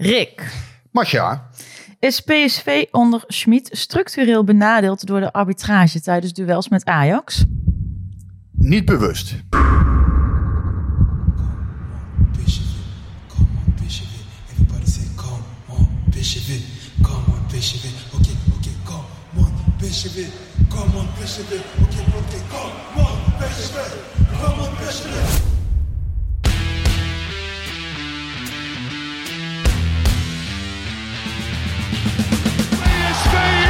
Rick, Masha, is PSV onder Schmid structureel benadeeld door de arbitrage tijdens duels met Ajax? niet bewust. PSV, come on PSV. Everybody say come on PSV,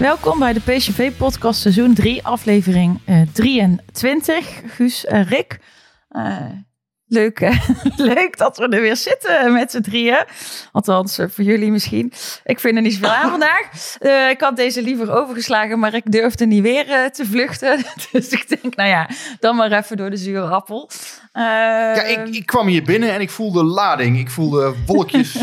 Welkom bij de PSV-podcast seizoen 3, aflevering eh, 23. Guus, eh, Rick. Eh, leuk, hè? leuk dat we er weer zitten met z'n drieën. Althans, eh, voor jullie misschien. Ik vind er niet zoveel aan vandaag. Eh, ik had deze liever overgeslagen, maar ik durfde niet weer eh, te vluchten. dus ik denk, nou ja, dan maar even door de zure appel. Eh, Ja, ik, ik kwam hier binnen en ik voelde lading. Ik voelde wolkjes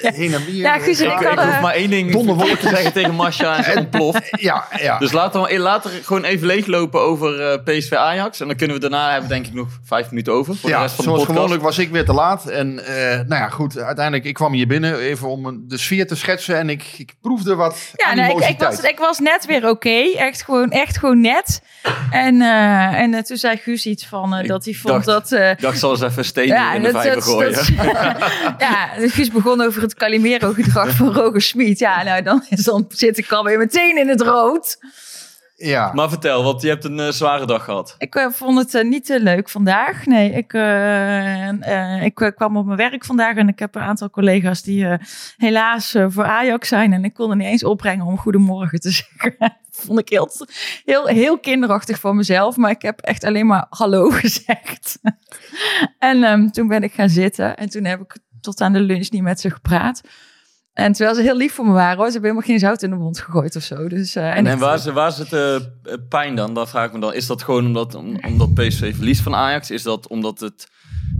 heen en weer. Ja, Guus en ik Ik, ik hoef maar één ding Donderwolken. te zeggen tegen Masha en ze ontploft. Ja, ja. Dus laten we later gewoon even leeglopen over eh, PSV Ajax. En dan kunnen we daarna hebben denk ik nog vijf minuten over voor de ja rest van de zoals podcast. gewoonlijk was ik weer te laat. En eh, nou ja, goed, uiteindelijk, ik kwam hier binnen even om de sfeer te schetsen. En ik, ik proefde wat Ja, nee, ik, ik, was, ik was net weer oké. Echt, gewoon, echt gewoon net. En, eh, en eh, toen zei Guus iets van eh, dat hij vond dacht- dat... eh, Ik dacht, zal eens even een steen in de dat- vijver dat- gooien. dat- ja, Guus begon over het Calimero-gedrag van Roger Smit. Ja, nou, dan, dan zit ik alweer meteen in het rood. Ja, Maar vertel, want je hebt een eh, zware dag gehad. Ik eh, vond het eh, niet te leuk vandaag. Nee, ik, eh, eh, ik kwam op mijn werk vandaag en ik heb een aantal collega's die eh, helaas voor Ajax zijn. En ik kon er niet eens opbrengen om goedemorgen te zeggen. Dat vond ik heel, heel, heel kinderachtig van mezelf. Maar ik heb echt alleen maar hallo gezegd. en ehm, toen ben ik gaan zitten en toen heb ik tot aan de lunch niet met ze gepraat. En terwijl ze heel lief voor me waren, hoor. ze hebben helemaal geen zout in de mond gegooid of zo. Dus, eh, En, waar, zit, waar zit de eh, pijn dan? Dat vraag ik me dan. Is dat gewoon omdat, om- omdat PSV verliest van Ajax? Is dat omdat het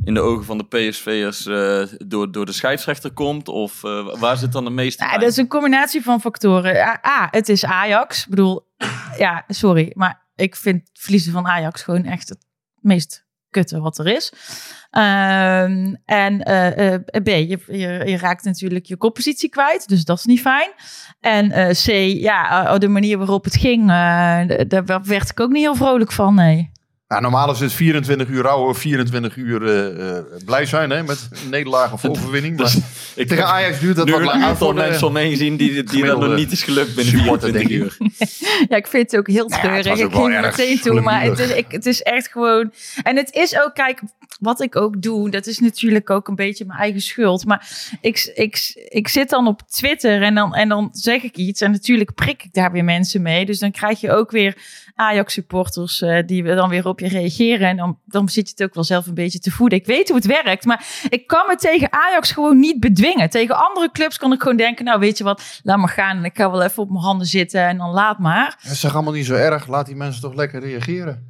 in de ogen van de PSV'ers eh door, door de scheidsrechter komt? Of eh, waar zit dan de meeste Ja, pijn? dat is een combinatie van factoren. A, A, het is Ajax. Ik bedoel, ja, sorry, maar ik vind verliezen van Ajax gewoon echt het meest kutte wat er is. Ehm, en eh, eh, B, je, je, je raakt natuurlijk je koppositie kwijt, dus dat is niet fijn. En eh, C, ja, de manier waarop het ging, daar werd ik ook niet heel vrolijk van, nee. Nou, normaal is het 24 uur rouwen, 24 uur eh, eh, blij zijn hè, met een nederlaag of overwinning. Maar ik tegen Ajax duurt dat wat een langer. aantal mensen om me heen zien die, die dat nog niet is gelukt binnen supporter, 24 denk uur. Ja, ik vind het ook heel ja, treurig. ik ging er meteen toe, maar het is, ik, het is echt gewoon... En het is ook, kijk, wat ik ook doe, dat is natuurlijk ook een beetje mijn eigen schuld. Maar ik, ik, ik zit dan op Twitter en dan, en dan zeg ik iets. En natuurlijk prik ik daar weer mensen mee. Dus dan krijg je ook weer Ajax-supporters eh, die dan weer op je reageren. En dan, dan zit je het ook wel zelf een beetje te voeden. Ik weet hoe het werkt, maar ik kan me tegen Ajax gewoon niet bedwingen. Tegen andere clubs kan ik gewoon denken, nou weet je wat, laat maar gaan. En ik ga wel even op mijn handen zitten en dan laat maar. Het is allemaal niet zo erg. Laat die mensen toch lekker reageren.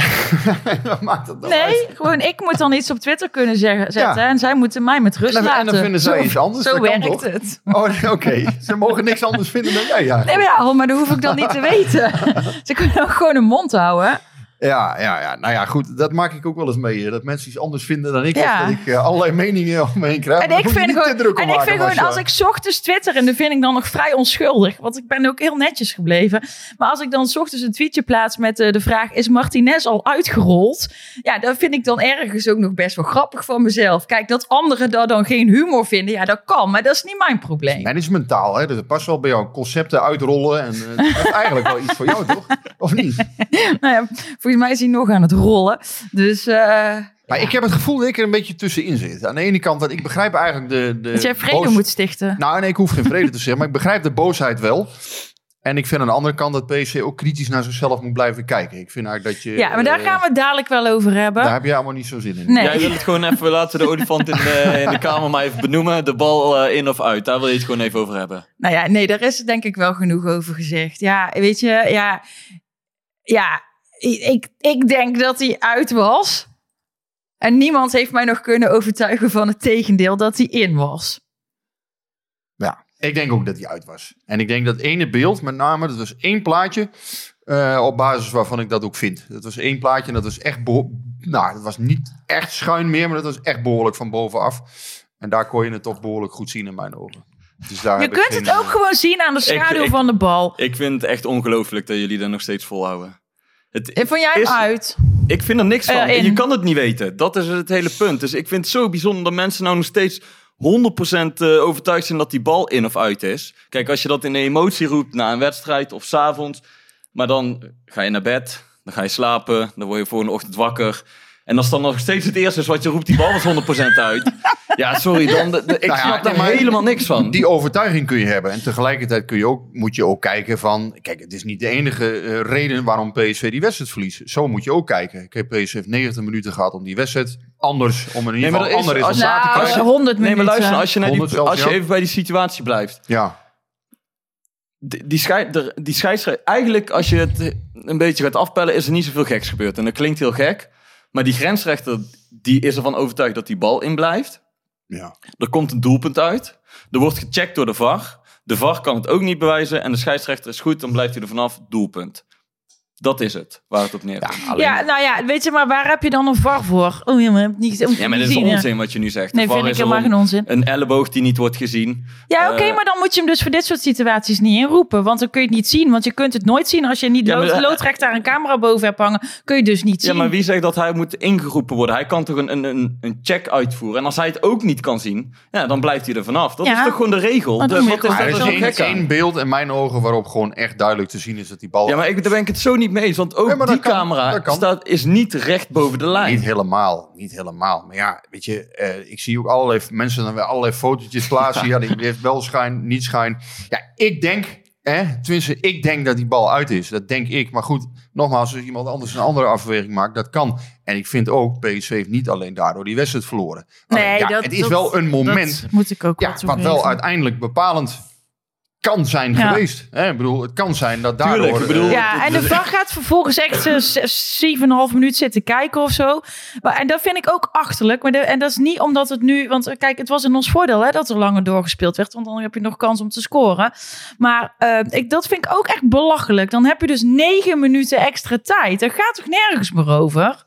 Maakt dat Nee, uit? gewoon ik moet dan iets op Twitter kunnen zeggen, zetten. Ja. En zij moeten mij met rust En dan- en laten. dan vinden zij Zo- iets anders, Zo werkt toch? het. Oh, oké. Ze mogen niks anders vinden dan jij. Ja. Nee, maar ja, maar dat hoef ik dan niet te weten. Ze kunnen ook gewoon een mond houden. Ja, ja, ja. Nou ja, goed. Dat maak ik ook wel eens mee. Dat mensen iets anders vinden dan ik. Ja. Of dat ik eh, allerlei meningen om me heen krijg. En ik vind gewoon, en ik vind gewoon Marcia. als ik 's ochtends twitter en dan vind ik dan nog vrij onschuldig. Want ik ben ook heel netjes gebleven. Maar als ik dan 's ochtends een tweetje plaats met eh, de vraag: is Martinez al uitgerold? Ja, dat vind ik dan ergens ook nog best wel grappig van mezelf. Kijk, dat anderen daar dan geen humor vinden, ja, dat kan. Maar dat is niet mijn probleem. Managementaal, hè? Dus het past wel bij jou. Concepten uitrollen. En eh, dat is eigenlijk wel iets voor jou, toch? Of niet? Nou ja, volgens mij is hij nog aan het rollen. Dus eh, Maar ik heb het gevoel dat ik er een beetje tussenin zit. Aan de ene kant, want ik begrijp eigenlijk de... de dat jij vrede boos- moet stichten. Nou, nee, ik hoef geen vrede te zeggen. Maar ik begrijp de boosheid wel. En ik vind aan de andere kant dat PSV ook kritisch naar zichzelf moet blijven kijken. Ik vind eigenlijk dat je... Ja, maar daar eh, gaan we het dadelijk wel over hebben. Daar heb je allemaal niet zo zin in. Nee. Jij wil het gewoon even laten de olifant in de, in de kamer maar even benoemen. De bal eh, in of uit. Daar wil je het gewoon even over hebben. Nou ja, nee, daar is denk ik wel genoeg over gezegd. Ja, weet je, ja, ja ik, ik denk dat hij uit was. En niemand heeft mij nog kunnen overtuigen van het tegendeel dat hij in was. Ja, ik denk ook dat hij uit was. En ik denk dat ene beeld, met name, dat was één plaatje. eh, op basis waarvan ik dat ook vind. Dat was één plaatje en dat was echt. Nou, dat was niet echt schuin meer, maar dat was echt behoorlijk van bovenaf. En daar kon je het toch behoorlijk goed zien in mijn ogen. Dus daar Je heb ik kunt geen, het ook eh, gewoon zien aan de schaduw ik- van de bal. Ik vind het echt ongelooflijk dat jullie er nog steeds volhouden. Het, En Vond jij hem is- uit? Ik vind er niks van. Eh, in. Je kan het niet weten. Dat is het hele punt. Dus ik vind het zo bijzonder dat mensen nou nog steeds 100% eh, overtuigd zijn dat die bal in of uit is. Kijk, als je dat in een emotie roept na een wedstrijd of s'avonds, maar dan ga je naar bed, dan ga je slapen, dan word je volgende ochtend wakker. En als dan nog steeds het eerste is wat je roept, die bal was 100% uit. Ja, sorry, dan, de- de- ik Nou ja, snap daar nee, maar helemaal niks van. Die overtuiging kun je hebben. En tegelijkertijd kun je ook, moet je ook kijken van... Kijk, het is niet de enige eh, reden waarom PSV die wedstrijd verliest. Zo moet je ook kijken. Kijk, PSV heeft 90 minuten gehad om die wedstrijd anders... om in ieder Nee, geval er is- ander als- resultaat te Nou, krijgen. 100 Nee, minuten. maar luister, als je, naar die, 100 zelfs, als je even bij die situatie blijft. Ja, Die, die, schei- de- die scheidsrechter, eigenlijk als je het een beetje gaat afpellen, is er niet zoveel geks gebeurd. En dat klinkt heel gek. Maar die grensrechter, die is ervan overtuigd dat die bal in blijft. ja. Er komt een doelpunt uit. Er wordt gecheckt door de VAR. De VAR kan het ook niet bewijzen. En de scheidsrechter is goed, dan blijft hij er vanaf. Doelpunt. Dat is het, waar het op neerkomt. Ja, alleen- Ja, nou ja, weet je, maar waar heb je dan een VAR voor? Oh ja, maar heb niet heb Ja, maar dat is onzin wat je nu zegt. Nee, vind ik helemaal geen onzin. Een elleboog die niet wordt gezien. Ja, oké, Eh, maar dan moet je hem dus voor dit soort situaties niet inroepen. Want dan kun je het niet zien. Want je kunt het nooit zien als je niet Ja, maar- lood, loodrecht daar een camera boven hebt hangen. Kun je dus niet zien. Ja, maar wie zegt dat hij moet ingeroepen worden? Hij kan toch een, een, een, een check uitvoeren. En als hij het ook niet kan zien, ja, dan blijft hij er vanaf. Dat Ja. is toch gewoon de regel? De- wat is daar er is één beeld in mijn ogen waarop gewoon echt duidelijk te zien is dat die bal... Ja, maar ik, daar ben ik het zo niet mee eens. Want ook Nee, die kan, camera staat, is niet recht boven de lijn. Niet helemaal, niet helemaal. Maar ja, weet je, eh, ik zie ook allerlei mensen dan weer allerlei fotootjes plaatsen. ja, die heeft wel schijn, niet schijn. Ja, ik denk, hè, tenminste, ik denk dat die bal uit is. Dat denk ik. Maar goed, nogmaals, als iemand anders een andere afweging maakt, dat kan. En ik vind ook, PSV heeft niet alleen daardoor die wedstrijd verloren. Alleen, nee, ja, dat, het is dat- wel een moment Dat moet ik ook ja, wel wat wel uiteindelijk bepalend kan zijn Ja. geweest. Hè? Ik bedoel, het kan zijn dat daardoor... Tuurlijk, ik bedoel- eh, Ja, en de VAR gaat vervolgens echt eh, zes- 7,5 minuut zitten kijken of zo. Maar, en dat vind ik ook achterlijk. Maar de- en dat is niet omdat het nu... Want eh, kijk, het was in ons voordeel hè, dat er langer doorgespeeld werd. Want dan heb je nog kans om te scoren. Maar eh, ik, dat vind ik ook echt belachelijk. Dan heb je dus 9 minuten extra tijd. Daar gaat toch nergens meer over?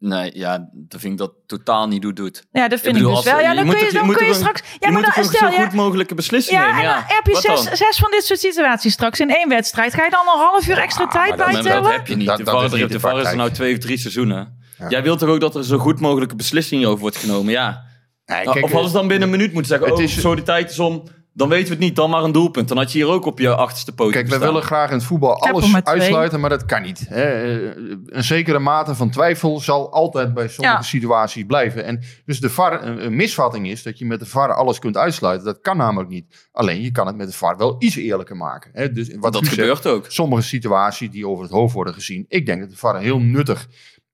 Nee, ja, dat vind ik dat totaal niet doet. doet. Ja, dat vind bedoel, ik dus wel. Ja, dan moet kun je, dan moet kun je straks... je Ja, maar moet dan stel zo je... goed mogelijke beslissingen Ja, nemen. en Ja, dan heb je zes, dan? zes van dit soort situaties straks in één wedstrijd. Ga je dan een half uur extra tijd bij Maar dat tellen? heb je niet. Dat- de dat VAR, de de VAR is er nou twee of drie seizoenen. Ja. Jij wilt toch ook dat er zo goed mogelijke beslissing over wordt genomen? Ja. nee, kijk, of hadden ze dan binnen een minuut moeten zeggen, het oh, is- zo de tijd is om, dan weten we het niet, dan maar een doelpunt. Dan had je hier ook op je achterste poot Kijk, we willen graag in het voetbal alles maar uitsluiten, maar dat kan niet. Hè. Eh, Een zekere mate van twijfel zal altijd bij sommige Ja. situaties blijven. En dus de VAR, een, misvatting is dat je met de VAR alles kunt uitsluiten. Dat kan namelijk niet. Alleen je kan het met de VAR wel iets eerlijker maken. Hè. Dus wat dat zegt, gebeurt ook. sommige situaties die over het hoofd worden gezien. Ik denk dat de VAR heel nuttig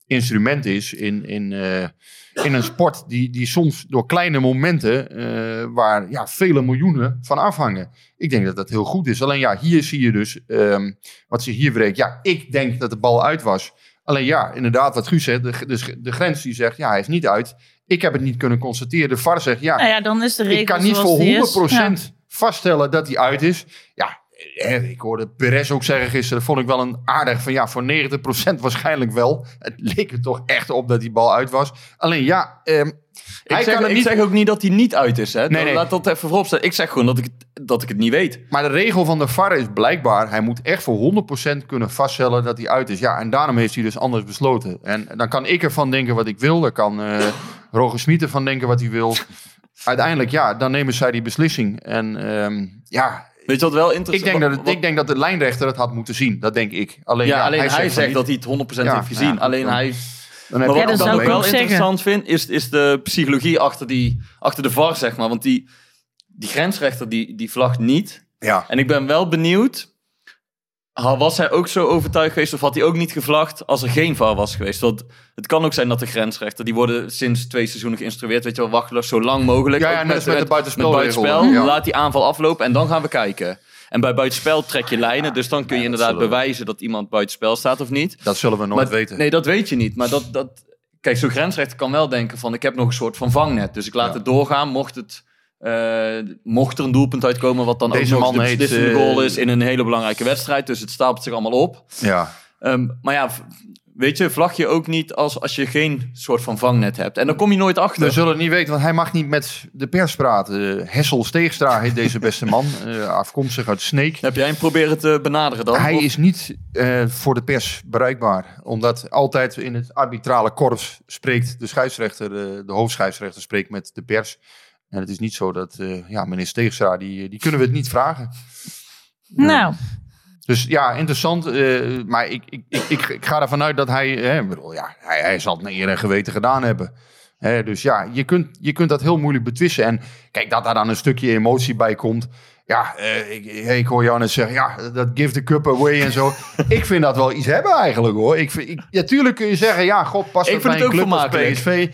instrument is in, in, eh, in een sport die, die soms door kleine momenten, eh, waar ja, vele miljoenen van afhangen. Ik denk dat dat heel goed is. Alleen ja, hier zie je dus ehm, wat ze hier breekt. Ja, ik denk dat de bal uit was. Alleen ja, inderdaad, wat Guus zegt, de, de, de grens die zegt, ja, hij is niet uit. Ik heb het niet kunnen constateren. De VAR zegt, ja, Nou ja, dan is de ik kan niet voor die 100% is. Ja. vaststellen dat hij uit is. Ja, ik hoorde Perez ook zeggen gisteren, vond ik wel een aardig van ja, voor 90% waarschijnlijk wel. Het leek er toch echt op dat die bal uit was. Alleen ja, ehm, Ik, zeg, ik niet... zeg ook niet dat hij niet uit is. Hè. Nee, nee. Laat dat even voorop staan. Ik zeg gewoon dat ik, het- dat ik het niet weet. Maar de regel van de VAR is blijkbaar, hij moet echt voor 100% kunnen vaststellen dat hij uit is. Ja, en daarom heeft hij dus anders besloten. En dan kan ik ervan denken wat ik wil, dan kan eh Roger Smit ervan denken wat hij wil. Uiteindelijk, ja, dan nemen zij die beslissing. En ehm, ja, Weet je wat wel ik interessant denk, dat het, wat- ik denk dat de lijnrechter het had moeten zien. Dat denk ik. Alleen, Ja, alleen hij, zegt niet. dat hij het 100% Ja, heeft gezien. ja, alleen dan- hij... Dan Maar wat ik zou ik wel zeggen. interessant vind, is, is de psychologie achter, die, achter de VAR, zeg maar. Want die, die grensrechter, die, die vlagt niet. Ja. En ik ben wel benieuwd, was hij ook zo overtuigd geweest of had hij ook niet gevlacht als er geen VAR was geweest? Want het kan ook zijn dat de grensrechter, die worden sinds twee seizoenen geïnstrueerd, weet je wel, wachten zo lang mogelijk. Ja, ja, net als met de buitenspelregel, met buitenspel, ja. laat die aanval aflopen en dan gaan we kijken. En bij buitenspel trek je lijnen, dus dan kun je Ja, inderdaad zullen bewijzen dat iemand buitenspel staat of niet. Dat zullen we nooit Maar- weten. Nee, dat weet je niet. Maar dat, dat, kijk, zo'n grensrechter kan wel denken van... ik heb nog een soort van vangnet. Dus ik laat het doorgaan. Mocht, het, eh, mocht er een doelpunt uitkomen... wat dan Deze ook nog man de beslissende eh, goal is... in een hele belangrijke wedstrijd. Dus het stapelt zich allemaal op. Ja. Ehm, maar ja, weet je, vlag je ook niet als, als je geen soort van vangnet hebt. En dan kom je nooit achter. We zullen het niet weten, want hij mag niet met de pers praten. Hessel Steegstra heet deze beste man, eh, afkomstig uit Sneek. Heb jij hem proberen te benaderen dan? Hij Of- is niet voor de pers bereikbaar. Omdat altijd in het arbitrale korps spreekt de scheidsrechter, de hoofdscheidsrechter spreekt met de pers. En het is niet zo dat, eh, ja, meneer Steegstra, die, die kunnen we het niet vragen. Nou, Dus ja, interessant. eh, maar ik, ik, ik, ik, ga ervan uit dat hij, hè, bedoel, ja, hij, hij zal het naar eer en geweten gedaan hebben. Hè, dus ja, je kunt, je kunt dat heel moeilijk betwisten. En kijk, dat daar dan een stukje emotie bij komt. Ja, eh, ik, ik hoor jou net zeggen, ja, dat give the cup away en zo. ik vind dat wel iets hebben eigenlijk hoor. Ik vind, ik, ja, tuurlijk kun je zeggen, ja, god, pas Ik bij het een ook club als. PSV.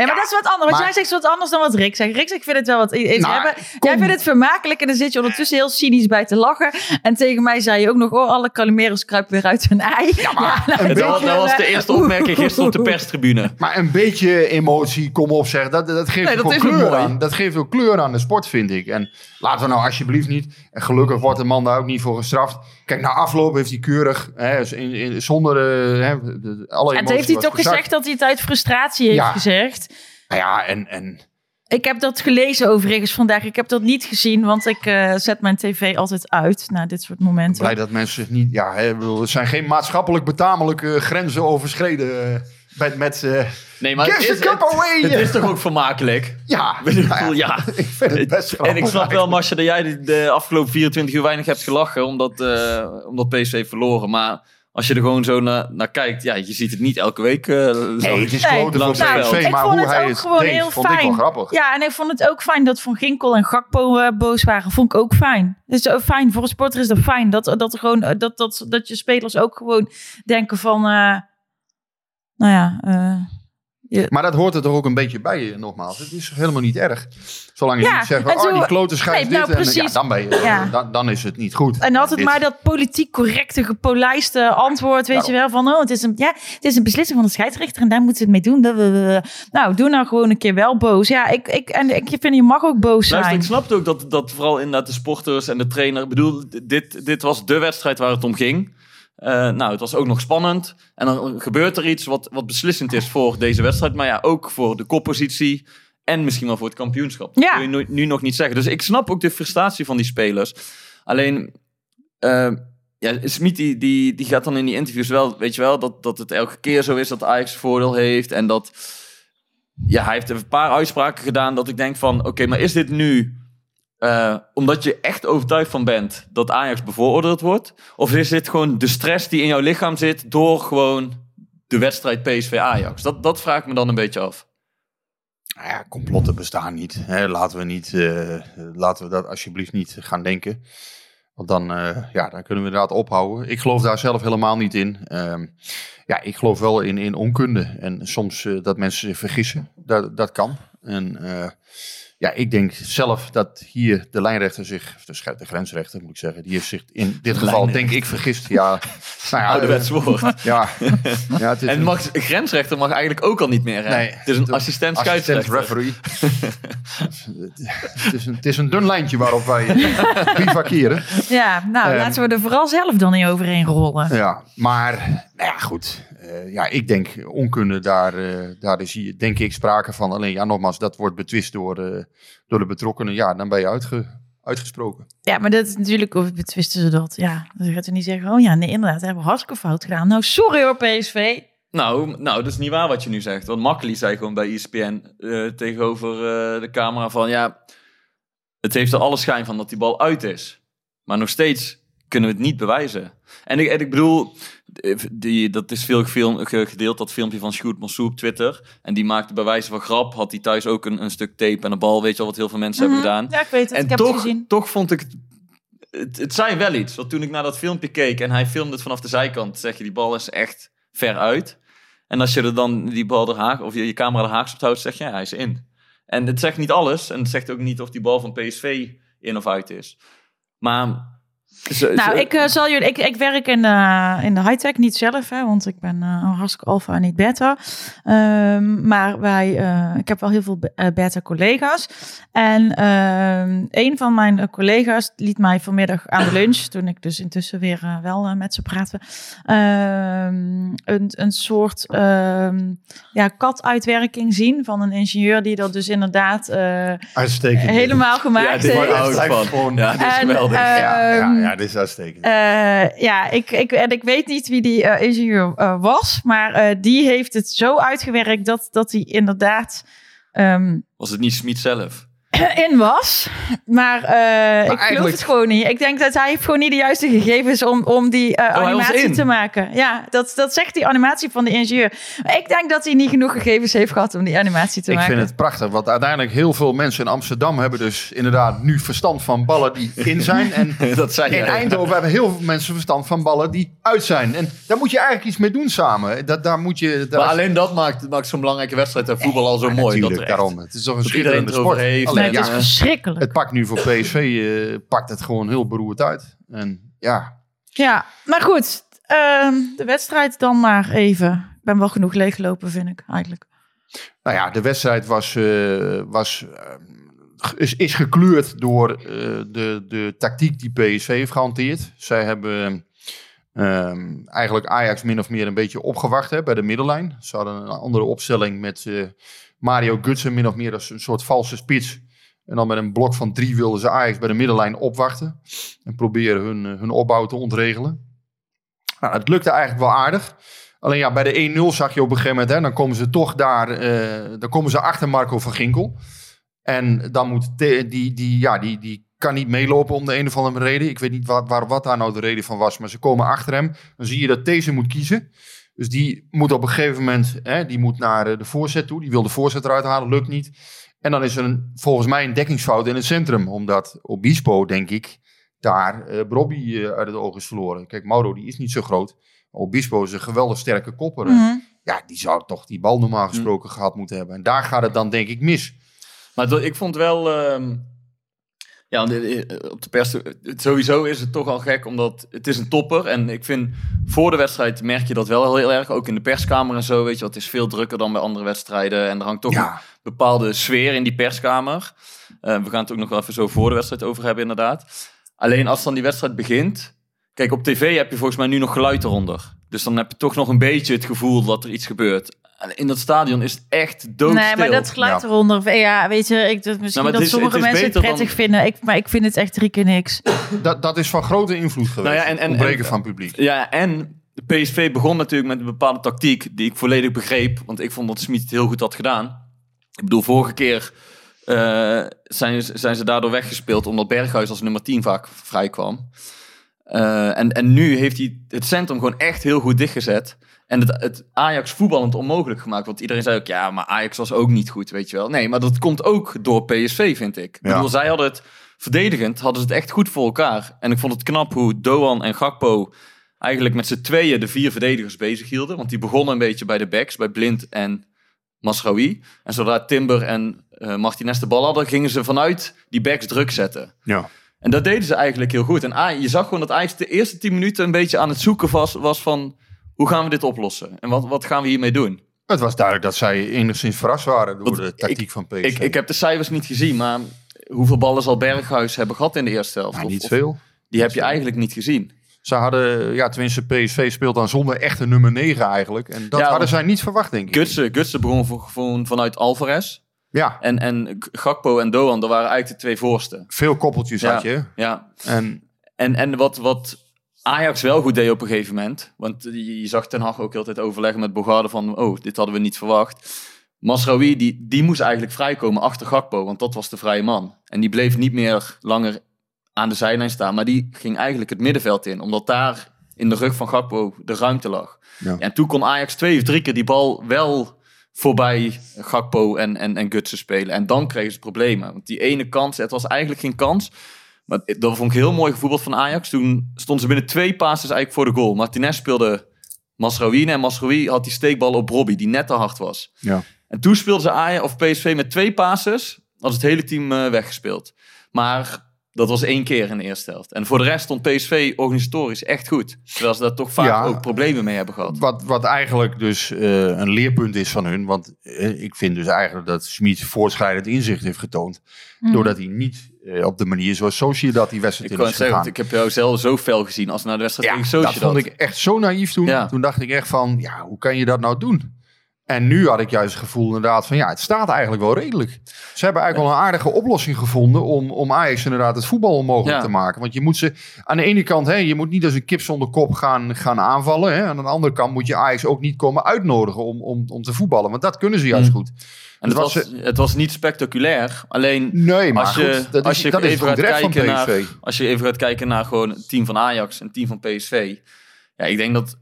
Ja, maar dat is wat anders. Want maar- jij zegt wat anders dan wat Rick zegt. Rick zegt, ik vind het wel wat iets Nou, hebben. Jij vindt het vermakelijk en dan zit je ondertussen heel cynisch bij te lachen. En tegen mij zei je ook nog, oh, alle Calimeros kruipen weer uit hun ei. Ja, maar nou, dat, beetje, dat was de eerste opmerking gisteren op de perstribune. Maar een beetje emotie, kom op zeg. Dat, dat geeft Nee, ook dat kleur mooi. aan. Dat geeft ook kleur aan de sport, vind ik. En laten we nou alsjeblieft niet. En gelukkig wordt de man daar ook niet voor gestraft. Kijk, na afloop heeft hij keurig, hè, in, in, zonder eh, hè, de- de- alle En heeft hij toch gezakt. gezegd dat hij het uit frustratie heeft Ja. gezegd. Nou ja, en, en Ik heb dat gelezen overigens vandaag. Ik heb dat niet gezien, want ik eh, zet mijn tv altijd uit na dit soort momenten. blij dat mensen niet... Ja, hè, bedoel, er zijn geen maatschappelijk betamelijke grenzen overschreden. eh, met, met Nee, maar give het the is, cup het, away! het is toch ook vermakelijk? ja, Ik bedoel, nou ja. ik vind het best En ik grappig snap wel, Marcia, dat jij de, de afgelopen 24 uur weinig hebt gelachen omdat, eh, omdat PSV heeft verloren. Maar als je er gewoon zo naar, naar kijkt, ja, je ziet het niet elke week. eh, Nee, het is PSV, veld. ik maar vond hoe het hij ook het gewoon deed, heel vond ik wel fijn. grappig. Ja, en ik vond het ook fijn dat Van Ginkel en Gakpo eh, boos waren. Vond ik ook fijn. Dus uh, fijn, voor een sporter is dat fijn. Dat, dat, er gewoon, dat, dat, dat je spelers ook gewoon denken van... eh, nou ja, Maar dat hoort er toch ook een beetje bij, eh, nogmaals. Het is helemaal niet erg. Zolang je Ja, niet zegt, en oh, zo- die klote schijf Nee, nou, dit. En, ja, dan, ben je, Ja. dan, dan is het niet goed. En altijd Dit- maar dat politiek correcte, gepolijste antwoord, weet je wel. Van, oh, het is, een, ja, het is een beslissing van de scheidsrechter en daar moeten ze het mee doen. Nou, doe nou gewoon een keer wel boos. Ja, ik, ik, en ik vind, je mag ook boos Luister, zijn. ik snapte ook dat, dat vooral inderdaad de sporters en de trainer... Ik bedoel, dit, dit was de wedstrijd waar het om ging. Eh, nou, het was ook nog spannend. En dan gebeurt er iets wat, wat beslissend is voor deze wedstrijd. Maar ja, ook voor de koppositie. En misschien wel voor het kampioenschap. Dat Ja. kun je nu, nu nog niet zeggen. Dus ik snap ook de frustratie van die spelers. Alleen, eh ja, Smit die, die, die gaat dan in die interviews wel... Weet je wel, dat, dat het elke keer zo is dat Ajax voordeel heeft. En dat... Ja, hij heeft een paar uitspraken gedaan dat ik denk van... Oké, maar is dit nu... eh, omdat je echt overtuigd van bent dat Ajax bevooroordeeld wordt? Of is dit gewoon de stress die in jouw lichaam zit door gewoon de wedstrijd PSV-Ajax? Dat, dat vraag ik me dan een beetje af. Nou ja, complotten bestaan niet. Hè. Laten, we niet eh, laten we dat alsjeblieft niet gaan denken. Want dan, eh, ja, dan kunnen we inderdaad ophouden. Ik geloof daar zelf helemaal niet in. Ehm, ja, ik geloof wel in, in onkunde. En soms dat mensen zich vergissen. Dat, dat kan. En ja, ik denk zelf dat hier de lijnrechter zich, de, grensrechter moet ik zeggen, die heeft zich in dit geval denk ik vergist. Ja, nou ja, Ouderwets woord. Ja, ja het is En een mag, grensrechter mag eigenlijk ook al niet meer. Hè? Nee. het is een assistent assistent scheidsrechter. referee. het, is een, het is een dun lijntje waarop wij bivakeren. Ja, nou Ehm. laten we er vooral zelf dan niet overheen rollen. Ja, maar nou ja, goed. Eh, ja, ik denk onkunde, daar, eh, daar is hier denk ik sprake van. Alleen ja, nogmaals, dat wordt betwist door, eh, door de betrokkenen. Ja, dan ben je uitge, uitgesproken. Ja, maar dat is natuurlijk, of betwisten ze dat? Ja, dan gaat ze niet zeggen, oh ja, nee, inderdaad, hebben we hartstikke fout gedaan. Nou, sorry hoor, PSV. Nou, nou, dat is niet waar wat je nu zegt. Want Makkeli zei gewoon bij ESPN eh, tegenover eh, de camera van... Ja, het heeft er alle schijn van dat die bal uit is. Maar nog steeds kunnen we het niet bewijzen. En ik, en ik bedoel, eh, die, dat is veel gefilm, ge- gedeeld, dat filmpje van Sjoerd Mossou op Twitter. En die maakte bij wijze van grap, had hij thuis ook een, een stuk tape en een bal. Weet je al wat heel veel mensen hebben gedaan. Ja, ik weet het, En ik heb toch, het gezien. toch vond ik het, het... Het zei wel iets. Want toen ik naar dat filmpje keek en hij filmde het vanaf de zijkant... zeg je, die bal is echt ver uit. En als je er dan die bal er haak, of je, je camera er haaks op houdt, zeg je, ja, hij is in. En het zegt niet alles. En het zegt ook niet of die bal van PSV in of uit is. Maar... Nou, ik, eh, zal jullie, ik, ik werk in de, in de high-tech, niet zelf, hè, want ik ben eh, een hartstikke alfa en niet beta. Ehm, maar wij, eh, ik heb wel heel veel be- eh, beta-collega's. En ehm, een van mijn eh, collega's liet mij vanmiddag aan de lunch, toen ik dus intussen weer eh, wel eh, met ze praatte, ehm, een, een soort ehm, ja, kat-uitwerking zien van een ingenieur die dat dus inderdaad eh, Uitstekend. helemaal ja, gemaakt dit heeft. Blijft van. Ja, dit is En, geweldig. eh, ja, ja, Ehm, ja, dit is uitstekend. Eh, ja, ik, ik, en ik weet niet wie die eh, ingenieur eh, was, maar eh, die heeft het zo uitgewerkt dat, dat hij inderdaad ehm, Was het niet Smit zelf? in was. Maar, eh, ik geloof het gewoon niet. Ik denk dat hij heeft gewoon niet de juiste gegevens om, om die eh, animatie te maken. Ja, dat, dat zegt die animatie van de ingenieur. Maar ik denk dat hij niet genoeg gegevens heeft gehad om die animatie te Ik maken. vind het prachtig, want uiteindelijk heel veel mensen in Amsterdam hebben dus inderdaad nu verstand van ballen die in zijn. En dat zei in. Eindhoven hebben heel veel mensen verstand van ballen die uit zijn. En daar moet je eigenlijk iets mee doen samen. Dat, daar moet je... Daar Maar alleen dat maakt, maakt zo'n belangrijke wedstrijd en voetbal al zo mooi. Dat er echt- daarom. Het is toch een schitterende sport. heeft. Alleen, het ja, is verschrikkelijk. het pakt nu voor PSV, eh, pakt het gewoon heel beroerd uit. En ja, Ja, maar goed. ehm, de wedstrijd dan maar even. Ik ben wel genoeg leeggelopen, vind ik eigenlijk. Nou ja, de wedstrijd was, eh, was, eh, is, is gekleurd door eh, de, de tactiek die PSV heeft gehanteerd. Zij hebben ehm, eigenlijk Ajax min of meer een beetje opgewacht hè, bij de middenlijn. Ze hadden een andere opstelling met eh, Mario Gutsen min of meer als een soort valse spits. En dan met een blok van drie wilden ze Ajax bij de middenlijn opwachten. En proberen hun, eh, hun opbouw te ontregelen. Nou, het lukte eigenlijk wel aardig. Alleen ja, bij de 1-0 zag je op een gegeven moment, hè, dan komen ze toch daar, eh, dan komen ze achter Marco van Ginkel. En dan moet die, die, ja, die, die kan niet meelopen om de een of andere reden. Ik weet niet waar, waar, wat daar nou de reden van was, maar ze komen achter hem. Dan zie je dat deze moet kiezen. Dus die moet op een gegeven moment, hè, die moet naar eh, de voorzet toe. Die wil de voorzet eruit halen, lukt niet. En dan is er een, volgens mij een dekkingsfout in het centrum. Omdat Obispo, denk ik, daar eh Brobby eh, uit het oog is verloren. Kijk, Mauro die is niet zo groot. Obispo is een geweldig sterke kopper. Mhm. Ja, die zou toch die bal normaal gesproken gehad moeten hebben. En daar gaat het dan denk ik mis. Maar ik vond wel... ehm, ja, want, eh, op de pers... Sowieso is het toch al gek, omdat het is een topper. En ik vind, voor de wedstrijd merk je dat wel heel erg. Ook in de perskamer en zo, weet je. Het is veel drukker dan bij andere wedstrijden. En er hangt toch Ja. een bepaalde sfeer in die perskamer. Eh, we gaan het ook nog wel even zo voor de wedstrijd over hebben, inderdaad. Alleen als dan die wedstrijd begint... Kijk, op tv heb je volgens mij nu nog geluid eronder. Dus dan heb je toch nog een beetje het gevoel dat er iets gebeurt. En in dat stadion is het echt doodstil. Nee, maar dat geluid Ja. eronder. Ja, weet je, ik, dat, misschien Nou, dat is- sommige het mensen het prettig dan- vinden. Ik, maar ik vind het echt drie keer niks. Dat, dat is van grote invloed geweest. Nou ja, en- en- ontbreken en- van publiek. Ja, en de PSV begon natuurlijk met een bepaalde tactiek die ik volledig begreep. Want ik vond dat Smit het heel goed had gedaan. Ik bedoel, vorige keer eh, zijn, zijn ze daardoor weggespeeld omdat Berghuis als nummer 10 vaak vrij kwam. Eh, en, en nu heeft hij het centrum gewoon echt heel goed dichtgezet. En het, het Ajax voetballend onmogelijk gemaakt. Want iedereen zei ook, ja, maar Ajax was ook niet goed, weet je wel. Nee, maar dat komt ook door PSV, vind ik. Ik Ja. bedoel, zij hadden het verdedigend, hadden ze het echt goed voor elkaar. En ik vond het knap hoe Doan en Gakpo eigenlijk met z'n tweeën de vier verdedigers bezig hielden. Want die begonnen een beetje bij de backs, bij Blind en Masraoui. En zodra Timber en eh, Martinez de bal hadden, gingen ze vanuit die backs druk zetten. Ja. En dat deden ze eigenlijk heel goed. En je zag gewoon dat Ajax de eerste 10 minuten een beetje aan het zoeken was, was van... Hoe gaan we dit oplossen? En wat, wat gaan we hiermee doen? Het was duidelijk dat zij enigszins verrast waren door Want de tactiek van PSV. Ik, ik heb de cijfers niet gezien, maar hoeveel ballen zal Berghuis hebben gehad in de eerste helft? Ja, Of- niet of- veel. Die heb je eigenlijk niet gezien. Ze hadden, ja, tenminste, PSV speelt dan zonder echte nummer 9 eigenlijk. En dat Ja, hadden zij niet verwacht, denk ik. Gutsen, Gutsen begon gewoon vanuit Alvarez. Ja, En, en Gakpo en Doan, dat waren eigenlijk de twee voorsten. veel koppeltjes Ja. had je. Ja, En En, en wat, wat Ajax wel goed deed op een gegeven moment. Want je, zag Ten Hag ook altijd overleggen met Bogarde van... Oh, dit hadden we niet verwacht. Masraoui, die, die moest eigenlijk vrijkomen achter Gakpo. Want dat was de vrije man. En die bleef niet meer langer aan de zijlijn staan. Maar die ging eigenlijk het middenveld in. Omdat daar in de rug van Gakpo de ruimte lag. Ja. En toen kon Ajax twee of drie keer die bal wel voorbij Gakpo en, en, en Gutsen spelen. En dan kregen ze problemen. Want die ene kans, het was eigenlijk geen kans... Maar dat vond ik heel mooi gevoetbald van Ajax. Toen stonden ze binnen twee passes eigenlijk voor de goal. Martinez speelde Masraoui en Masraoui had die steekbal op Robbie, die net te hard was. ja. En toen speelden ze Ajax of PSV met twee passes. Had het hele team eh, weggespeeld. Maar dat was één keer in de eerste helft. En voor de rest stond PSV organisatorisch echt goed. Terwijl ze daar toch vaak Ja. ook problemen mee hebben gehad. Wat, wat eigenlijk dus eh, een leerpunt is van hun. Want eh, ik vind dus eigenlijk dat Smit voortschrijdend inzicht heeft getoond. Doordat hij niet eh, op de manier zoals Sociedad die wedstrijd Ik in kan is het zeggen, gegaan. ik heb jou zelf zo fel gezien als naar de wedstrijd Ja, tegen dat vond ik echt zo naïef toen. Ja. Toen dacht ik echt van, ja, hoe kan je dat nou doen? En nu had ik juist het gevoel inderdaad van, ja, het staat eigenlijk wel redelijk. Ze hebben eigenlijk wel een aardige oplossing gevonden om, om Ajax inderdaad het voetbal onmogelijk Ja. te maken. Want je moet ze, aan de ene kant, hè, je moet niet als een kip zonder kop gaan, gaan aanvallen. Hè. Aan de andere kant moet je Ajax ook niet komen uitnodigen om, om, om te voetballen. Want dat kunnen ze juist Mm. goed. En het Dus was, het was niet spectaculair. Alleen Nee, maar als je, goed, dat als je dat even gaat kijken PSV. naar, als je even gaat kijken naar gewoon het team van Ajax en het team van PSV. Ja, ik denk dat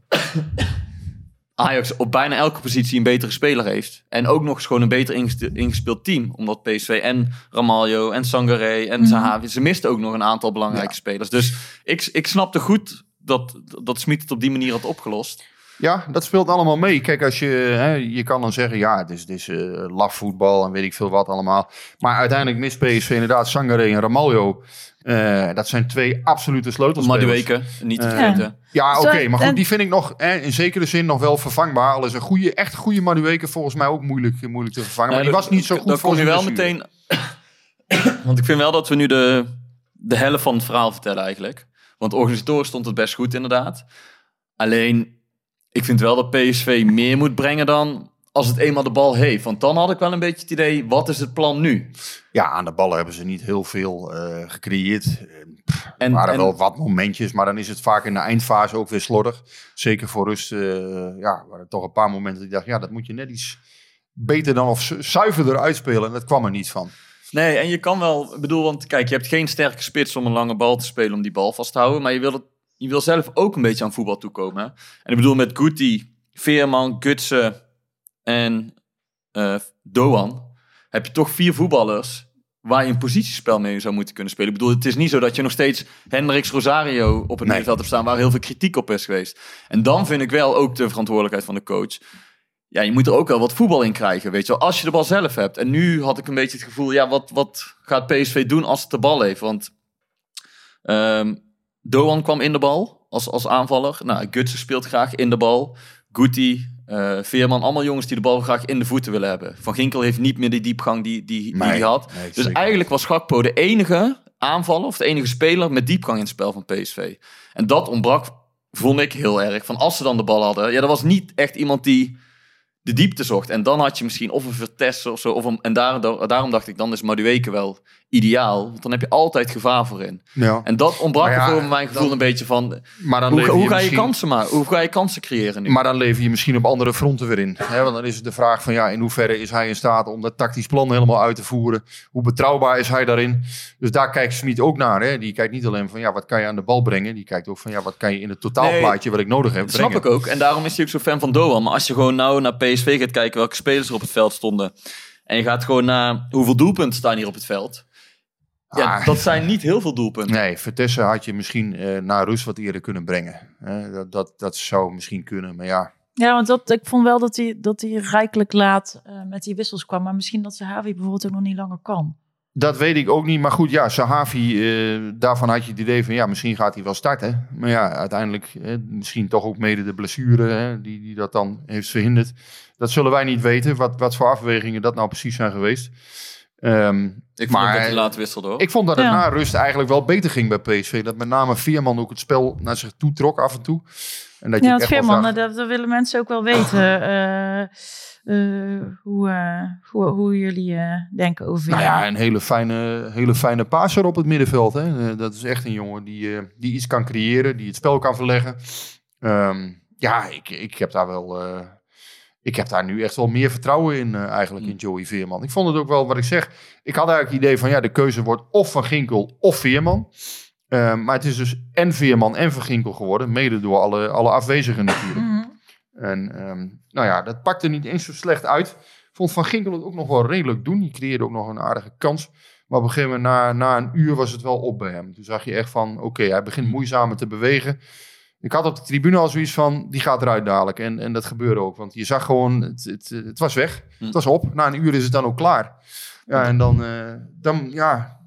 Ajax op bijna elke positie een betere speler heeft. En ook nog eens gewoon een beter ingespeeld team. Omdat PSV en Ramaljo en Sangaré en Zahavi, ze misten ook nog een aantal belangrijke Ja. spelers. Dus ik, ik snapte goed dat, dat Smit het op die manier had opgelost. Ja, dat speelt allemaal mee. Kijk, als je, hè, je kan dan zeggen, ja, het is, het is eh, laf voetbal en weet ik veel wat allemaal. Maar uiteindelijk mist PSV inderdaad Sangaré en Ramaljo. Eh, dat zijn twee absolute sleutelspelers. Madueke, niet te Eh, vergeten. Ja, oké, maar goed, die vind ik nog hè, in zekere zin nog wel vervangbaar. Al is een goede, echt goede Madueke volgens mij ook moeilijk, moeilijk te vervangen. Maar die was niet zo goed Dan voor kom je zijn wel meteen... Want ik vind wel dat we nu de, de helft van het verhaal vertellen eigenlijk. Want organisatorisch stond het best goed inderdaad. Alleen, ik vind wel dat PSV meer moet brengen dan als het eenmaal de bal heeft. Want dan had ik wel een beetje het idee, wat is het plan nu? Ja, aan de ballen hebben ze niet heel veel eh, gecreëerd. Er En, waren en- wel wat momentjes, maar dan is het vaak in de eindfase ook weer slordig. Zeker voor rust, eh, ja, waren er toch een paar momenten ik dacht, ja, dat moet je net iets beter dan of zu- zuiverder uitspelen. En dat kwam er niet van. Nee, en je kan wel, ik bedoel, want kijk, je hebt geen sterke spits om een lange bal te spelen om die bal vast te houden. Maar je wil, het, je wil zelf ook een beetje aan voetbal toekomen. hè. En ik bedoel, met Guti, Veerman, Gutsen en eh, Doan heb je toch vier voetballers waar je een positiespel mee zou moeten kunnen spelen. Ik bedoel, het is niet zo dat je nog steeds Hendricks Rosario op het Nee. middenveld hebt staan waar heel veel kritiek op is geweest. En dan vind ik wel ook de verantwoordelijkheid van de coach. Ja, je moet er ook wel wat voetbal in krijgen, weet je wel. Als je de bal zelf hebt. En nu had ik een beetje het gevoel, ja, wat, wat gaat PSV doen als het de bal heeft? Want ehm Doan kwam in de bal als, als aanvaller. Nou, Gutsen speelt graag in de bal. Guti, eh, Veerman, allemaal jongens die de bal graag in de voeten willen hebben. Van Ginkel heeft niet meer die diepgang die die, die, die had. nee, dus eigenlijk was Gakpo de enige aanvaller of de enige speler met diepgang in het spel van PSV. En dat ontbrak, vond ik heel erg. Van als ze dan de bal hadden, ja, er was niet echt iemand die de diepte zocht. En dan had je misschien of een Vertessen of zo. Of een, en daar, daarom dacht ik, dan is Madueke wel ideaal. Want dan heb je altijd gevaar voor in. Ja. En dat ontbrak ja, voor mijn gevoel dan- een beetje van... Maar dan Hoe, hoe ga je kansen maken? Hoe ga je kansen creëren nu? Maar dan lever je misschien op andere fronten weer in. Hè? Want dan is het de vraag van ja, in hoeverre is hij in staat om dat tactisch plan helemaal uit te voeren? Hoe betrouwbaar is hij daarin? Dus daar kijkt Smit ook naar. Hè? Die kijkt niet alleen van ja, wat kan je aan de bal brengen? Die kijkt ook van ja, wat kan je in het totaalplaatje wat ik nodig heb Dat snap brengen? ik ook. En daarom is hij ook zo fan van Doan. Maar als je gewoon nou naar PSV gaat kijken welke spelers er op het veld stonden. En je gaat gewoon naar hoeveel doelpunten staan hier op het veld. Ja, Ah. dat zijn niet heel veel doelpunten. Nee, Vertessen had je misschien eh naar rust wat eerder kunnen brengen. Hè? Dat, dat, dat zou misschien kunnen, maar ja. Ja, want dat, ik vond wel dat hij, dat hij rijkelijk laat eh, met die wissels kwam. Maar misschien dat Zahavi bijvoorbeeld ook nog niet langer kan. Dat weet ik ook niet. Maar goed, ja, Sahavi, eh, daarvan had je het idee van ja, misschien gaat hij wel starten. Maar ja, uiteindelijk misschien toch ook mede de blessure hè, die, die dat dan heeft verhinderd. Dat zullen wij niet weten, wat, wat voor afwegingen dat nou precies zijn geweest. Ehm, Ik vond maar dat hij laat wisselde hoor. ik vond dat het Ja. na rust eigenlijk wel beter ging bij PSV. Dat met name Veerman ook het spel naar zich toe trok af en toe. En dat je Ja, Veerman, zag. dat, dat willen mensen ook wel weten. eh, eh, hoe, eh, hoe, hoe jullie eh, denken over Nou ja, een hele fijne, hele fijne passer op het middenveld. Hè. Dat is echt een jongen die, eh, die iets kan creëren, die het spel kan verleggen. Ehm, ja, ik, ik heb daar wel. Eh, ik heb daar nu echt wel meer vertrouwen in, eh, eigenlijk, in Joey Veerman. Ik vond het ook wel wat ik zeg. Ik had eigenlijk het idee van ja, de keuze wordt of van Ginkel of Veerman. Ehm, maar het is dus en Veerman en Van Ginkel geworden, mede door alle, alle afwezigen natuurlijk. Mhm. En ehm, nou ja, dat pakte niet eens zo slecht uit. Vond Van Ginkel het ook nog wel redelijk doen. Die creëerde ook nog een aardige kans. Maar op een gegeven moment, na, na een uur, was het wel op bij hem. Toen zag je echt van, oké, hij begint moeizamer te bewegen. Ik had op de tribune al zoiets van, die gaat eruit dadelijk. En, en dat gebeurde ook. Want je zag gewoon, het, het, het was weg. Hm. Het was op. Na een uur is het dan ook klaar. Ja, en dan, eh, dan ja,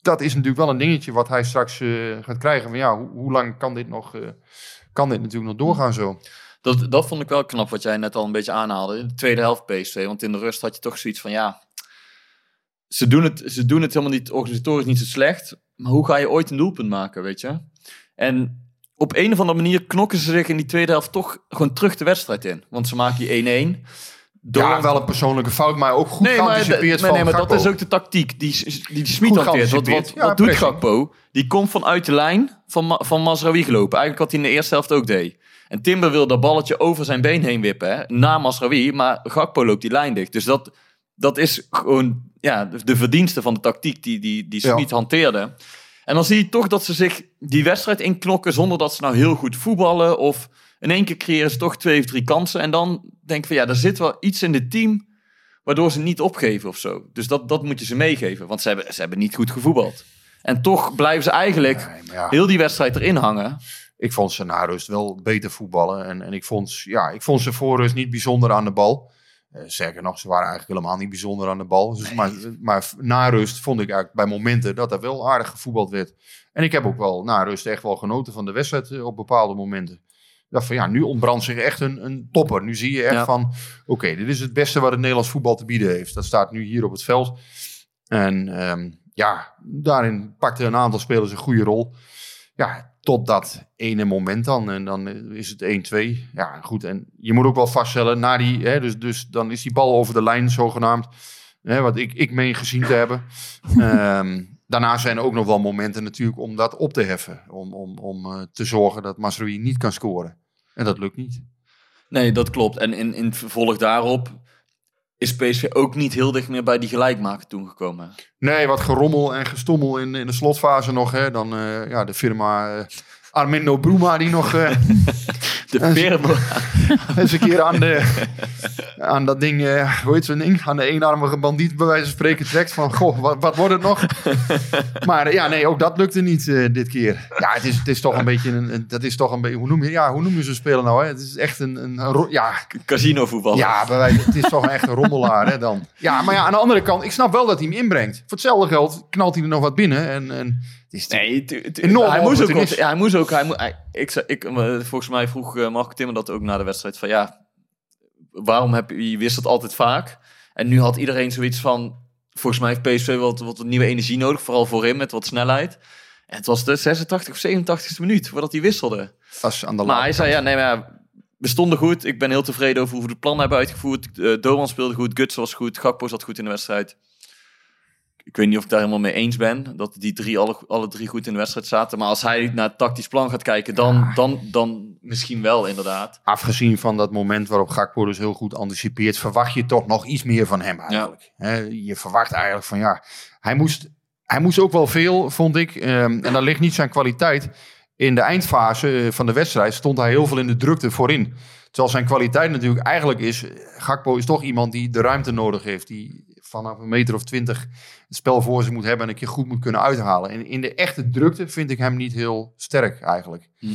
dat is natuurlijk wel een dingetje wat hij straks eh, gaat krijgen. Van ja, hoe, hoe lang kan dit nog, eh, kan dit natuurlijk nog doorgaan zo? Dat, dat vond ik wel knap wat jij net al een beetje aanhaalde. In de tweede helft PSV. Want in de rust had je toch zoiets van ja. Ze doen het, ze doen het helemaal niet organisatorisch niet zo slecht. Maar hoe ga je ooit een doelpunt maken, weet je? En op een of andere manier knokken ze zich in die tweede helft toch gewoon terug de wedstrijd in. Want ze maken die 1-1. Ja, wel een persoonlijke fout, maar ook goed Nee, maar, geanticipeerd nee, van nee, maar dat is ook de tactiek die, die Smit hanteert. Wat, wat, geanticipeerd. Ja, wat doet. Gakpo? Die komt vanuit de lijn van, Ma van Mazraoui gelopen. Eigenlijk wat hij in de eerste helft ook deed. En Timber wil dat balletje over zijn been heen wippen, hè, na Mazraoui. Maar Gakpo loopt die lijn dicht. Dus dat, dat is gewoon ja, de, verdienste van de tactiek die, die, die Ja. Smit hanteerde. En dan zie je toch dat ze zich die wedstrijd inknokken zonder dat ze nou heel goed voetballen. Of in één keer creëren ze toch twee of drie kansen. En dan denk ik van ja, er zit wel iets in het team waardoor ze niet opgeven of zo. Dus dat, dat moet je ze meegeven, want ze hebben, ze hebben niet goed gevoetbald. En toch blijven ze eigenlijk Nee, maar ja, heel die wedstrijd erin hangen. ik vond ze na rust wel beter voetballen. En, en ik, vond, ja, ik vond ze voor rust niet bijzonder aan de bal. Eh zeker nog, ze waren eigenlijk helemaal niet bijzonder aan de bal. Dus, maar, maar na rust vond ik eigenlijk bij momenten dat er wel aardig gevoetbald werd. En ik heb ook wel na rust echt wel genoten van de wedstrijd eh, op bepaalde momenten. Ik dacht van ja, nu ontbrandt zich echt een, een topper. Nu zie je echt Ja. van, oké, dit is het beste wat het Nederlands voetbal te bieden heeft. Dat staat nu hier op het veld. En ehm, ja, daarin pakten een aantal spelers een goede rol. Ja, tot dat ene moment dan. En dan is het 1-2. Ja, goed. En je moet ook wel vaststellen, na die, hè, dus, dus dan is die bal over de lijn zogenaamd. Hè, wat ik, ik meen gezien te hebben. Ehm, daarna zijn er ook nog wel momenten natuurlijk om dat op te heffen. Om, om, om eh, te zorgen dat Masrui niet kan scoren. En dat lukt niet. Nee, dat klopt. En in, in vervolg daarop is PSV ook niet heel dicht meer bij die gelijkmaker toen gekomen. Nee, wat gerommel en gestommel in, in de slotfase nog. Hè. Dan eh, ja, de firma eh, Armindo Bruma die nog eh, De firma. eens een keer aan, de, aan dat ding, eh, hoe heet zo'n ding? Aan de eenarmige bandiet bij wijze van spreken trekt van, goh, wat, wat wordt het nog? maar eh, ja, nee, ook dat lukte niet dit keer. Ja, het is, het is toch een beetje een, dat is toch een beetje, hoe noem je, ja, hoe noem je zo'n speler nou? Hè? Het is echt een, een, ja, Casino voetbal. ja, bij wijze, het is toch echt een rommelaar hè, dan. Ja, maar ja, aan de andere kant, ik snap wel dat hij hem inbrengt. Voor hetzelfde geld knalt hij er nog wat binnen en, en is Nee, tu- tu- Enorm hij moest ook. Ja, hij moest ook. Hij, mo- hij- ik, ik, eh, volgens mij vroeg eh, Marco Timmer dat ook na de wedstrijd. Van ja, waarom heb je, je wist het altijd vaak. En nu had iedereen zoiets van. Volgens mij heeft PSV wat, wat nieuwe energie nodig. Vooral voorin met wat snelheid. En het was de 86 of 87 minuut voordat hij wisselde. vast aan de Maar hij zei, ja, nee, maar ja, we stonden goed. Ik ben heel tevreden over hoe we het plan hebben uitgevoerd. Doan speelde goed, Guts was goed, Gakpo zat goed in de wedstrijd. Ik weet niet of ik daar helemaal mee eens ben, dat die drie alle, alle drie goed in de wedstrijd zaten. Maar als hij naar het tactisch plan gaat kijken, dan, dan, dan misschien wel inderdaad. Afgezien van dat moment waarop Gakpo dus heel goed anticipeert, verwacht je toch nog iets meer van hem eigenlijk. Hè, je verwacht eigenlijk van ja, hij moest, hij moest ook wel veel, vond ik. Ehm, en daar ligt niet zijn kwaliteit. In de eindfase eh, van de wedstrijd stond hij heel veel in de drukte voorin. Terwijl zijn kwaliteit natuurlijk eigenlijk is, Gakpo is toch iemand die de ruimte nodig heeft. Die vanaf een meter of twintig het spel voor zich moet hebben en een keer goed moet kunnen uithalen. En in de echte drukte vind ik hem niet heel sterk eigenlijk. Hm.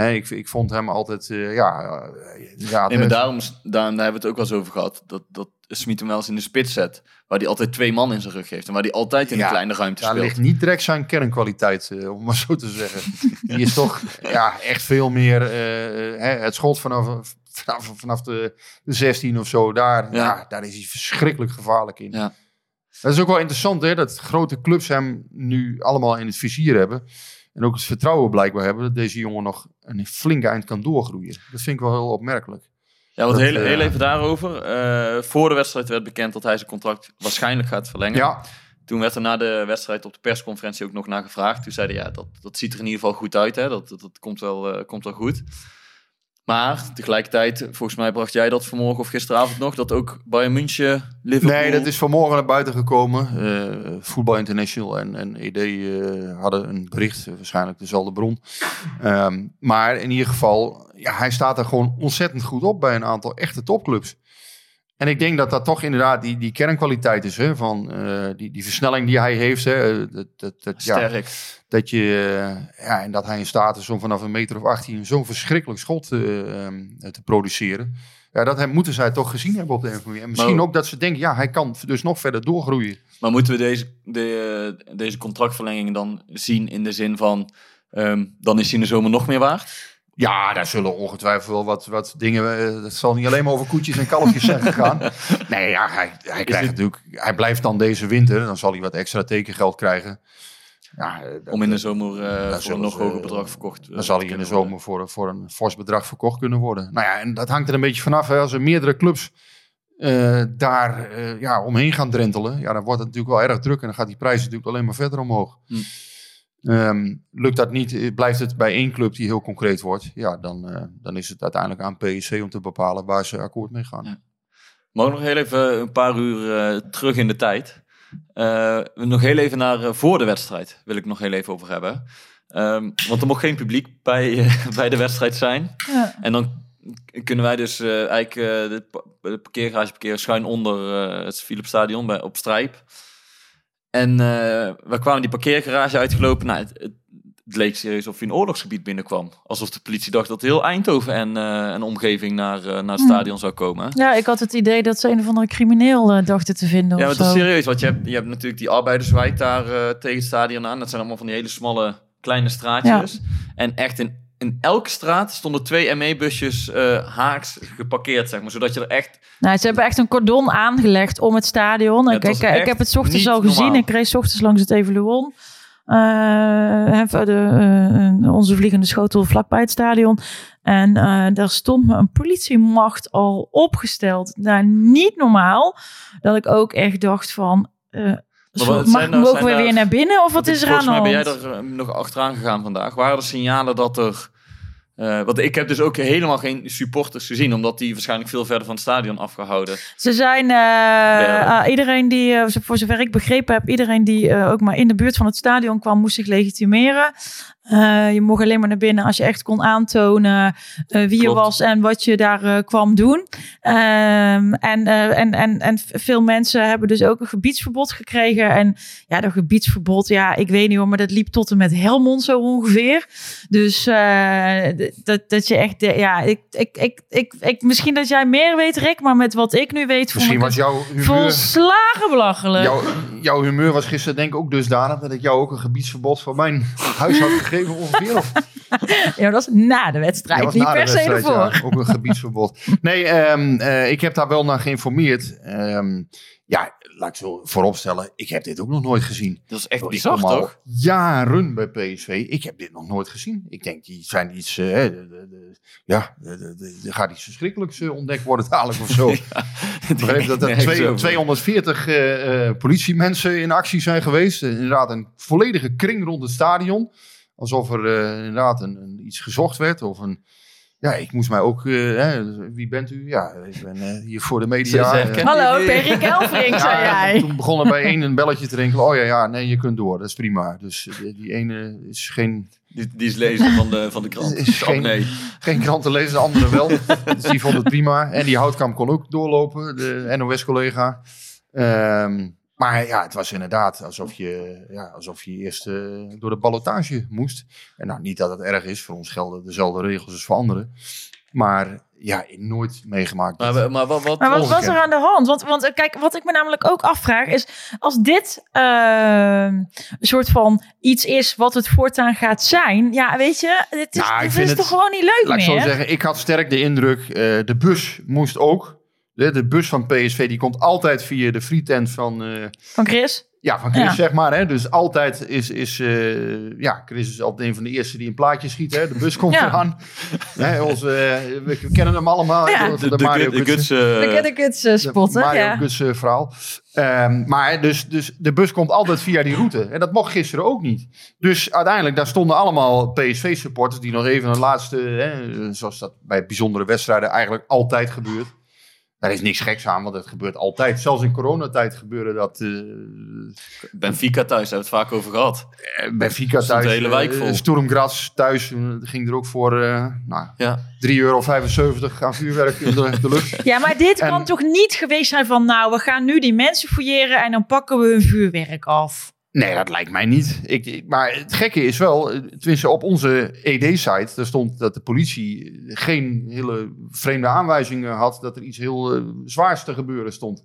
Ik, ik vond hem altijd, eh, ja... eh, ja Nee, maar daarom, daar hebben we het ook wel eens over gehad. Dat, dat Smit hem wel eens in de spits zet. Waar hij altijd twee man in zijn rug heeft. En waar hij altijd in Ja, een kleine ruimte Daar speelt. ligt niet direct zijn kernkwaliteit, eh, om maar zo te zeggen. Die is toch ja, echt veel meer hè, het schot vanaf, vanaf, vanaf de, de 16 of zo. Daar, ja. Ja. daar is hij verschrikkelijk gevaarlijk in. Ja. Dat is ook wel interessant, hè, dat grote clubs hem nu allemaal in het vizier hebben. En ook het vertrouwen blijkbaar hebben dat deze jongen nog een flinke eind kan doorgroeien. Dat vind ik wel heel opmerkelijk. Ja, Dat, heel, heel eh, even daarover. Eh, voor de wedstrijd werd bekend dat hij zijn contract waarschijnlijk gaat verlengen. Ja, Toen werd er na de wedstrijd op de persconferentie ook nog naar gevraagd. Toen zeiden ja, dat, dat ziet er in ieder geval goed uit. Hè? Dat, dat, dat komt, wel, eh, komt wel goed. Maar tegelijkertijd, volgens mij bracht jij dat vanmorgen of gisteravond nog, dat ook Bayern München, Liverpool... Nee, dat is vanmorgen naar buiten gekomen. Eh Voetbal International en, en ED eh, hadden een bericht, eh, waarschijnlijk dezelfde bron. Ehm, maar in ieder geval, ja, hij staat er gewoon ontzettend goed op bij een aantal echte topclubs. En ik denk dat dat toch inderdaad die, die kernkwaliteit is, hè, van eh, die, die versnelling die hij heeft. Hè, eh, dat, dat, dat, ja, Sterk. dat je, eh, ja, en dat hij in staat is om vanaf een meter of 18 zo'n verschrikkelijk schot ehm, te produceren. Ja, dat hem, moeten zij toch gezien hebben op de manier. En misschien Maar- ook dat ze denken, ja, hij kan dus nog verder doorgroeien. Maar moeten we deze, de, deze contractverlenging dan zien in de zin van... ehm, dan is hij in de zomer nog meer waard? Ja, daar zullen ongetwijfeld wel wat, wat dingen. eh, Dat zal niet alleen maar over koetjes en kalfjes zijn gegaan. Nee, ja, hij, hij krijgt dit- natuurlijk. Hij blijft dan deze winter. Dan zal hij wat extra tekengeld krijgen. Ja, eh, dat- Om in de zomer eh, voor een nog hoger bedrag verkocht eh, Dan zal hij in de zomer voor, voor een fors bedrag verkocht kunnen worden. Nou ja, en dat hangt er een beetje vanaf. Hè. Als er meerdere clubs eh, daar eh, ja, omheen gaan drentelen, ja, dan wordt het natuurlijk wel erg druk. En dan gaat die prijs natuurlijk alleen maar verder omhoog. Hm. Ehm, lukt dat niet, eh, blijft het bij één club die heel concreet wordt, ja, dan, eh, dan is het uiteindelijk aan PSC om te bepalen waar ze akkoord mee gaan. Ja. Nog heel even een paar uur eh, terug in de tijd? Eh, nog heel even naar voor de wedstrijd wil ik nog heel even over hebben. Ehm, want er mocht geen publiek bij, bij de wedstrijd zijn. Ja. En dan kunnen wij dus eh, eigenlijk de, pa- de parkeergarage parkeren schuin onder eh, het Philips Stadion bij, op Strijp. En eh, we kwamen die parkeergarage uitgelopen. Nou, het, het, het leek serieus of je een oorlogsgebied binnenkwam. Alsof de politie dacht dat heel Eindhoven en, eh, en omgeving naar, eh, naar het stadion zou komen. Ja, ik had het idee dat ze een of andere crimineel dachten te vinden. Ja, maar het is serieus, want je hebt, je hebt natuurlijk die arbeiderswijk daar tegen het stadion aan. Dat zijn allemaal van die hele smalle kleine straatjes. En echt in, in elke straat stonden twee ME-busjes eh, haaks geparkeerd, zeg maar. Zodat je er echt... Nou, ze hebben echt een cordon aangelegd om het stadion. Ja, ik, het ik, heb het 's ochtends al gezien. normaal. Ik reed 's ochtends langs het Evaluon. Eh, even de, eh, onze vliegende schotel vlakbij het stadion. En eh, daar stond me een politiemacht al opgesteld. Nou, niet normaal. Dat ik ook echt dacht van... mag, zijn nou- mogen zijn we daar- weer naar binnen of wat is er aan Volgens de mij hand? ben jij er eh, nog achteraan gegaan vandaag. Waren er signalen dat er... eh, want ik heb dus ook helemaal geen supporters gezien, omdat die waarschijnlijk veel verder van het stadion afgehouden. Ze zijn, eh, ah, iedereen die, voor zover ik begrepen heb, iedereen die ook maar in de buurt van het stadion kwam, moest zich legitimeren. Eh, je mocht alleen maar naar binnen als je echt kon aantonen eh, wie je was en wat je daar eh, kwam doen. Ehm, en, en, en, en veel mensen hebben dus ook een gebiedsverbod gekregen. En ja, dat gebiedsverbod, ja, ik weet niet hoor, maar dat liep tot en met Helmond zo ongeveer. Dus dat, dat je echt, ja, ik, ik, ik, ik, ik, misschien dat jij meer weet, Rick, maar met wat ik nu weet, Misschien was jouw humeur, volslagen belachelijk. jouw, jouw humeur was gisteren denk ik ook dusdanig dat ik jou ook een gebiedsverbod van mijn huis had gegeven ongeveer. Ja, dat was na de wedstrijd, Ja, niet de per se ervoor. ja. ook een gebiedsverbod. Nee, ehm, eh, ik heb daar wel naar geïnformeerd. Ehm, ja, laat ik zo vooropstellen, ik heb dit ook nog nooit gezien. Dat is echt Ik bizar, toch? Jaren bij PSV. Ik heb dit nog nooit gezien. Ik denk, die zijn iets. eh, hè, de, de, de- ja, er gaat iets verschrikkelijks eh, ontdekt worden dadelijk of zo. Ik begreep dat er twee- over. 240 eh, eh, politiemensen in actie zijn geweest. Inderdaad, een volledige kring rond het stadion. Alsof er eh, inderdaad een, een, iets gezocht werd. Of een. Ja, ik moest mij ook. eh, hè, wie bent u? Ja, ik ben eh, hier voor de media. Hallo, ik ben Rick Elfrink, zei ja, jij. Toen begon er bij één een belletje te rinkelen. Oh ja, ja, nee, je kunt door. Dat is prima. Dus die, die ene is geen, Die, die is lezen van de, van de krant. Is Oh, geen- nee. geen krant te lezen, de andere wel. dus die vond het prima. En die houtkamp kon ook doorlopen, de NOS-collega. Ehm, Maar ja, het was inderdaad alsof je, ja, alsof je eerst eh, door de ballotage moest. En nou, niet dat het erg is, voor ons gelden dezelfde regels als voor anderen. Maar ja, nooit meegemaakt. Maar, maar wat, wat, Maar wat was er aan de hand? Want, want eh, kijk, wat ik me namelijk ook afvraag is... als dit eh, een soort van iets is wat het voortaan gaat zijn... ja, weet je, het is, Nou, het vind is het- toch gewoon niet leuk Laat ik meer? zo zeggen, ik had sterk de indruk, eh, de bus moest ook. De, de bus van PSV die komt altijd via de frietent van, eh, Van Chris? ja, van Chris, Ja. zeg maar. Hè. Dus altijd is, is eh, ja, Chris is altijd een van de eerste die een plaatje schiet. Hè. De bus komt Ja. eraan. Hè, onze, eh, we, we kennen hem allemaal. Ja. De, de, de de, Mario de guts, De Kids uh, spotten, Mario ja. Verhaal. Ehm, maar dus, dus de bus komt altijd via die route. En dat mocht gisteren ook niet. Dus uiteindelijk, daar stonden allemaal PSV-supporters... die nog even een laatste... Hè, zoals dat bij bijzondere wedstrijden eigenlijk altijd gebeurt. Daar is niks geks aan, want het gebeurt altijd. Zelfs in coronatijd gebeurde dat. eh Benfica thuis, daar hebben we het vaak over gehad. Benfica stond de thuis. hele wijk eh, vol. Sturmgras thuis. eh, ging er ook voor eh nou, Ja. 3,75 euro aan vuurwerk in de, de lucht. Ja, maar dit En- kan toch niet geweest zijn van... nou, we gaan nu die mensen fouilleren... en dan pakken we hun vuurwerk af. Nee, dat lijkt mij niet. Ik, maar het gekke is wel, eh, tenminste op onze ED-site, daar stond dat de politie geen hele vreemde aanwijzingen had dat er iets heel eh, zwaars te gebeuren stond.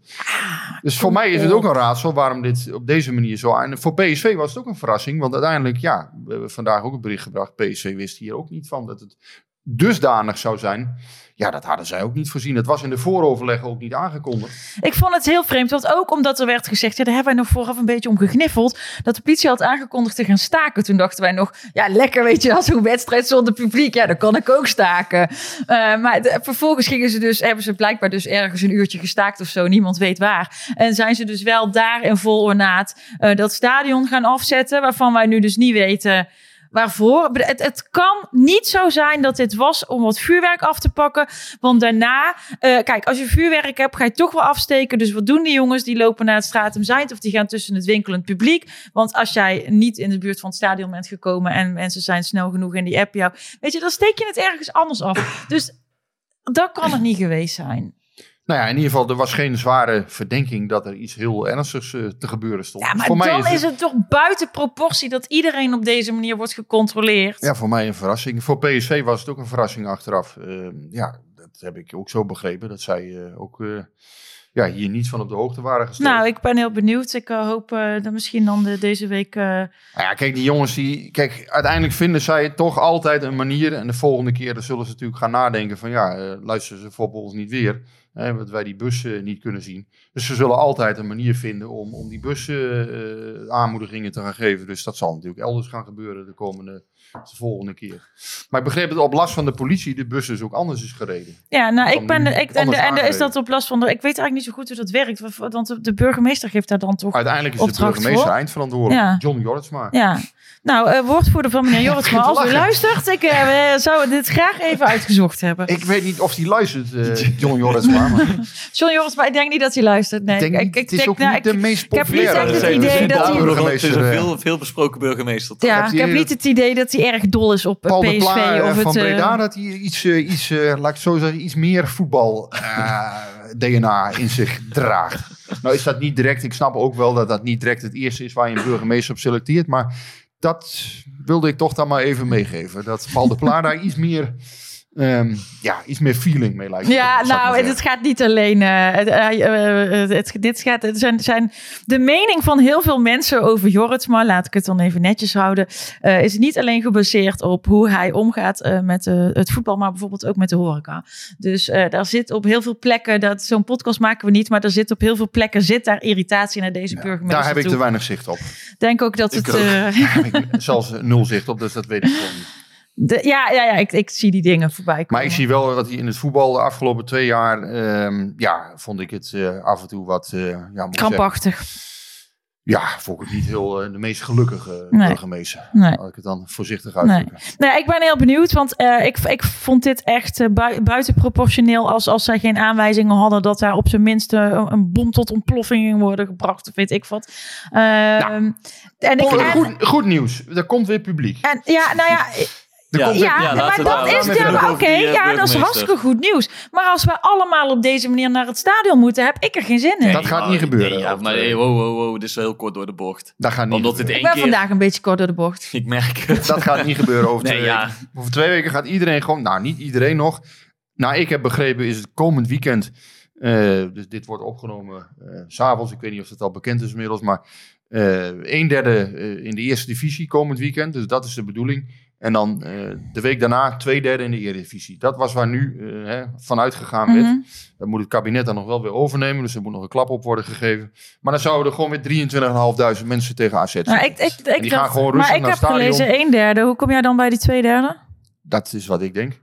dus voor mij is het ook een raadsel waarom dit op deze manier zo aan. Voor PSV was het ook een verrassing, want uiteindelijk, ja, we hebben vandaag ook een bericht gebracht. PSV wist hier ook niet van dat het dusdanig zou zijn. Ja, dat hadden zij ook niet voorzien. Het was in de vooroverleg ook niet aangekondigd. Ik vond het heel vreemd, want ook omdat er werd gezegd... ja, daar hebben wij nog vooraf een beetje om gegniffeld... dat de politie had aangekondigd te gaan staken. Toen dachten wij nog, ja, lekker weet je... als zo'n wedstrijd zonder publiek, ja, dan kan ik ook staken. Eh, maar vervolgens gingen ze dus... hebben ze blijkbaar dus ergens een uurtje gestaakt of zo... niemand weet waar. En zijn ze dus wel daar in vol ornaat... eh, dat stadion gaan afzetten... waarvan wij nu dus niet weten... Waarvoor? Het, het kan niet zo zijn dat dit was om wat vuurwerk af te pakken. Want daarna, eh, kijk, als je vuurwerk hebt, ga je toch wel afsteken. Dus wat doen die jongens? Die lopen naar het stratum Zijnd of die gaan tussen het winkelend publiek. Want als jij niet in de buurt van het stadion bent gekomen en mensen zijn snel genoeg en die app jou, weet je, dan steek je het ergens anders af. Dus dat kan het niet geweest zijn. Nou ja, in ieder geval, er was geen zware verdenking dat er iets heel ernstigs eh, te gebeuren stond. Ja, maar voor mij dan is het toch buiten proportie dat iedereen op deze manier wordt gecontroleerd. Ja, voor mij een verrassing. Voor PSV was het ook een verrassing achteraf. Eh, ja, dat heb ik ook zo begrepen. Dat zij eh, ook ja, hier niet van op de hoogte waren gesteld. Nou, ik ben heel benieuwd. Ik hoop dat misschien dan de, deze week. Nou ja, kijk, die jongens die... Kijk, uiteindelijk vinden zij toch altijd een manier. En de volgende keer dan zullen ze natuurlijk gaan nadenken van... Ja, luisteren ze voor ons niet weer. Hè, want wij die bus eh, niet kunnen zien. Dus ze zullen altijd een manier vinden om, om die bus eh, aanmoedigingen te gaan geven. Dus dat zal natuurlijk elders gaan gebeuren de komende... De volgende keer. Maar ik begreep dat op last van de politie de bus dus ook anders is gereden. ja, nou, ik ben. Ik, en, en is dat op last van. De, ik weet eigenlijk niet zo goed hoe dat werkt. wa- Want de, burgemeester geeft daar dan toch. Uiteindelijk is de burgemeester voor? eindverantwoordelijk. Ja. John Jorritsma. Ja. Nou, eh, woordvoerder van meneer begint te als u luistert, ik eh, zou dit graag even uitgezocht hebben. Ik weet niet of hij luistert, eh, John Jorritsma. Maar John Jorritsma, ik denk niet dat hij luistert. Nee, ik denk ik, het is denk, ook nou, niet de ik- meest ik heb niet populaire. echt het idee dat hij- burgemeester, Het is een veel, veel besproken burgemeester. toch? ja, ik heb niet het idee dat hij erg dol is op Paul de PSV. Pla of het, van eh, Breda, dat hij iets, iets laat ik het zo zeggen, iets meer voetbal eh, DNA in zich draagt. Nou is dat niet direct, ik snap ook wel dat dat niet direct het eerste is waar je een burgemeester op selecteert, maar dat wilde ik toch dan maar even meegeven. Dat Paul de Pla daar iets meer, ehm, ja, iets meer feeling mee lijkt. Ja, nou, het, gaat niet alleen. eh, het, eh, eh, het, dit gaat, het zijn, zijn de mening van heel veel mensen over Jorritsma, laat ik het dan even netjes houden, eh, is niet alleen gebaseerd op hoe hij omgaat eh, met het voetbal, maar bijvoorbeeld ook met de horeca. Dus eh, daar zit op heel veel plekken, dat zo'n podcast maken we niet, maar er zit op heel veel plekken zit daar irritatie naar deze burgemeester Daar heb ik te weinig zicht op. Ik denk ook dat Ik het. ook. eh, Daar heb ik zelfs nul zicht op, dus dat weet ik gewoon niet. De- ja, ja, ja ik, ik zie die dingen voorbij komen. Maar ik zie wel dat hij in het voetbal de afgelopen twee jaar, ehm, ja, vond ik het eh, af en toe wat, eh, ja, zeggen, krampachtig. Ja, vond ik het niet heel eh, de meest gelukkige Nee. burgemeester. Nee. Laat ik het dan voorzichtig uitdrukken. Nou, ik ben heel benieuwd, want ik, ik vond dit echt bui- buitenproportioneel als, als zij geen aanwijzingen hadden dat daar op zijn minst een, een bom tot ontploffing ging worden gebracht, of weet ik wat. Ehm, en ik, en- goed, goed nieuws, er komt weer publiek. en ja, nou ja, Komt- Ja, Ja, maar dat is maar over oké, eh, ja, dat is hartstikke goed nieuws. Maar als we allemaal op deze manier naar het stadion moeten, heb ik er geen zin in. Dat gaat Oh, niet gebeuren. nee, ja, maar eh, hey, wow, wow, wow, dit is wel heel kort door de bocht. Dat gaat niet Omdat het ik ben keer... vandaag een beetje kort door de bocht. Ik merk het. Dat gaat niet gebeuren over Nee, twee ja. weken. Over twee weken gaat iedereen gewoon... Nou, niet iedereen nog. Nou, ik heb begrepen is het komend weekend... eh, dus dit wordt opgenomen eh, s s'avonds. Ik weet niet of het al bekend is inmiddels. Maar eh een derde eh, in de eerste divisie komend weekend. Dus dat is de bedoeling. En dan eh, de week daarna twee derde in de eredivisie. Dat was waar nu eh, hè, vanuit gegaan werd. Mhm. Dan moet het kabinet dan nog wel weer overnemen. Dus er moet nog een klap op worden gegeven. Maar dan zouden er gewoon weer 23.500 mensen tegen AZ zitten. Nou, ik, ik, ik die gaan gewoon rustig maar ik naar heb stadion. gelezen een derde. Hoe kom jij dan bij die twee derde? Dat is wat ik denk.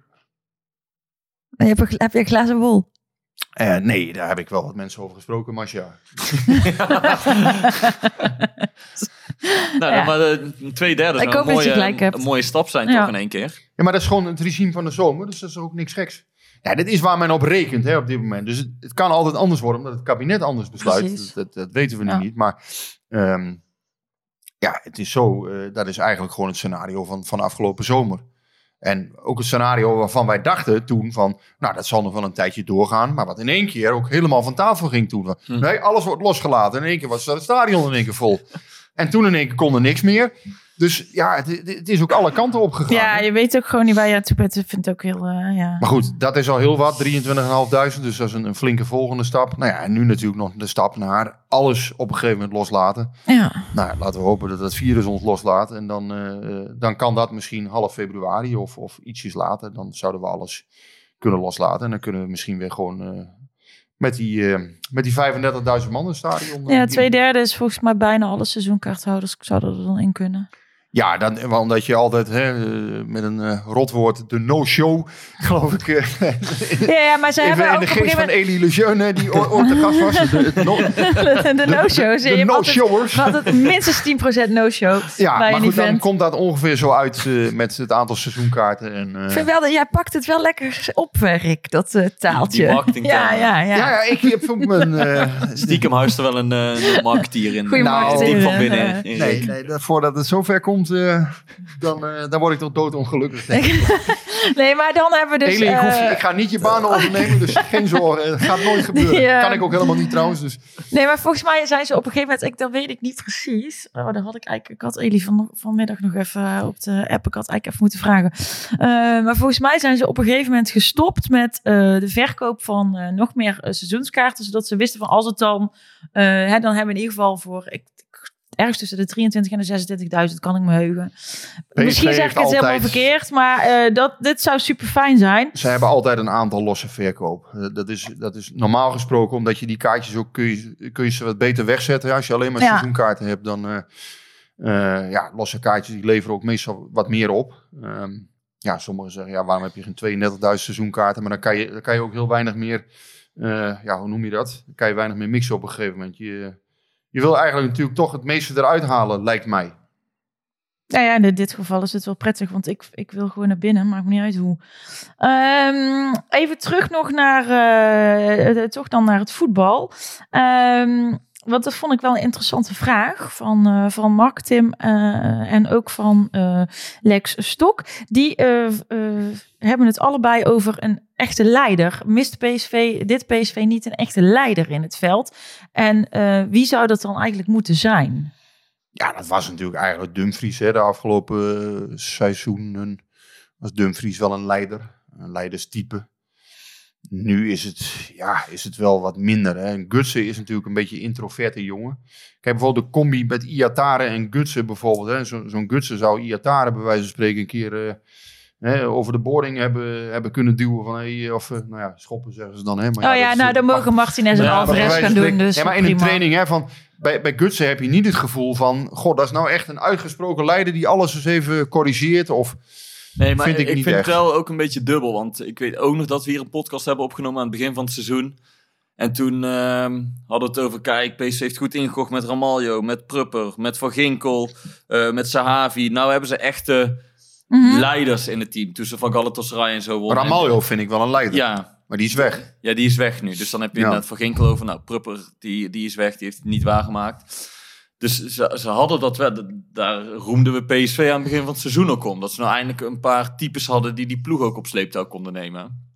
Je hebt, een- heb je een glazen bol? Eh, nee, daar heb ik wel wat mensen over gesproken, Masja. Nou, Ja. maar de twee derde zou een mooie, een mooie stap zijn Ja. toch in één keer. Ja, maar dat is gewoon het regime van de zomer, dus dat is ook niks geks. Ja, dit is waar men op rekent hè, op dit moment. Dus het, het kan altijd anders worden, omdat het kabinet anders besluit. Dat, dat, dat weten we nu Ja. niet. Maar ehm, ja, het is zo. eh, dat is eigenlijk gewoon het scenario van, van afgelopen zomer. En ook het scenario waarvan wij dachten toen van, nou dat zal nog wel een tijdje doorgaan. Maar wat in één keer ook helemaal van tafel ging toen. Hm. Nee, alles wordt losgelaten. In één keer was het stadion in één keer vol. En toen in één keer kon er niks meer. Dus ja, het, het is ook alle kanten opgegaan. Ja, hè. je weet ook gewoon niet waar je aan toe bent. Ik vind het ook heel, eh, ja. Maar goed, dat is al heel wat, 23.500. Dus dat is een, een flinke volgende stap. Nou ja, en nu natuurlijk nog de stap naar alles op een gegeven moment loslaten. ja. Nou, laten we hopen dat het virus ons loslaat. En dan, eh, eh, dan kan dat misschien half februari of, of ietsjes later. Dan zouden we alles kunnen loslaten. En dan kunnen we misschien weer gewoon met die, eh, met die 35.000 man in het stadion. eh, ja, twee derde is volgens mij bijna alle seizoenkaarthouders zouden er dan in kunnen. Ja, dan, omdat je altijd hè, eh, met een eh, rotwoord, de no-show, geloof ik. eh, Ja, ja maar ze hebben in ook de geest van Elie Lejeune, die ooit de gast was. De, het no- moment... De no-shows. de Je hebt altijd- no-showers. we hadden minstens 10% no-show Ja, bij maar goed, dan komt dat ongeveer zo uit met het aantal seizoenkaarten. En, eh, Ik vind wel dat jij pakt het wel lekker op, Rick, dat taaltje. Ja, ja, ja. ja. ja, ik heb ook mijn... Stiekem huist er wel een, marketeer in. Goeie Nou, marketeer, Diep van binnen. in nee, nee, dat- voordat het zover komt, eh, dan, eh, dan word ik toch doodongelukkig. denk ik. Nee, maar dan hebben we dus... Elie, ik, hoef je- eh, ik ga niet je baan overnemen, dus geen zorgen. Dat gaat nooit gebeuren. Kan ik ook helemaal niet trouwens. Dus. Nee, maar volgens mij zijn ze op een gegeven moment, ik, dat weet ik niet precies. Oh, daar had ik eigenlijk, ik had Elie van, vanmiddag nog even op de app, ik had eigenlijk even moeten vragen. Maar volgens mij zijn ze op een gegeven moment gestopt met de verkoop van nog meer seizoenskaarten. Zodat ze wisten van als het dan, hè, dan hebben we in ieder geval voor, ik- ergens tussen de 23 en de 26.000 kan ik me heugen. Misschien zeg ik het helemaal verkeerd, maar eh, dat, dit zou super fijn zijn. Ze hebben altijd een aantal losse verkoop. Eh, Dat is, dat is normaal gesproken, omdat je die kaartjes ook kun je, kun je ze wat beter wegzetten. Als je alleen maar Ja. seizoenkaarten hebt, dan eh, ja, losse kaartjes die leveren ook meestal wat meer op. Ehm, ja, sommigen zeggen, ja, waarom heb je geen 32.000 seizoenkaarten? Maar dan kan je, dan kan je ook heel weinig meer, ja, hoe noem je dat? Dan kan je weinig meer mixen op een gegeven moment. Je, je wil eigenlijk natuurlijk toch het meeste eruit halen, lijkt mij. Nou ja, in dit geval is het wel prettig, want ik, ik wil gewoon naar binnen, maakt me niet uit hoe. Ehm, even terug nog naar, eh, toch dan naar het voetbal. Ehm, want dat vond ik wel een interessante vraag van, eh, van Mark, Tim eh, en ook van eh, Lex Stok. Die hebben het allebei over een echte leider. Mist PSV, dit PSV niet een echte leider in het veld? En wie zou dat dan eigenlijk moeten zijn? Ja, dat was natuurlijk eigenlijk Dumfries. Hè, de afgelopen seizoenen was Dumfries wel een leider. Een leiderstype. Nu is het, ja, is het wel wat minder. Hè. En Gutsen is natuurlijk een beetje een introverte jongen. Kijk bijvoorbeeld de combi met Iatare en Gutsen bijvoorbeeld. hè. Zo- Zo'n Gutsen zou Iatare bij wijze van spreken een keer eh, hè, over de boarding hebben, hebben kunnen duwen. Van, hey, of, eh, nou ja, schoppen zeggen ze dan. Hè. Maar oh ja, nou eh, dan mogen Martinez en ja, bij Alvarez gaan doen. Dus ja, maar in prima. een training, hè, van, bij, bij Gutsen heb je niet het gevoel van... God, dat is nou echt een uitgesproken leider die alles eens even corrigeert. Of, Nee, maar Vind ik, ik niet vind echt. het wel ook een beetje dubbel. Want ik weet ook nog dat we hier een podcast hebben opgenomen aan het begin van het seizoen. En toen ehm, hadden we het over, kijk, PSV heeft goed ingekocht met Ramaljo, met Prupper, met Van Ginkel, eh, met Sahavi. Nou hebben ze echte Mhm. leiders in het team. Tussen Van Galatasaray en zo. wonnen. Ramaljo vind ik wel een leider. Ja, Maar die is weg. ja, die is weg nu. Dus dan heb je Ja. inderdaad Van Ginkel over. Nou, Prupper, die, die is weg. Die heeft het niet waargemaakt. Dus ze, ze hadden dat wel. Daar roemden we PSV aan het begin van het seizoen ook om. Dat ze nou eindelijk een paar types hadden die die ploeg ook op sleeptouw konden nemen.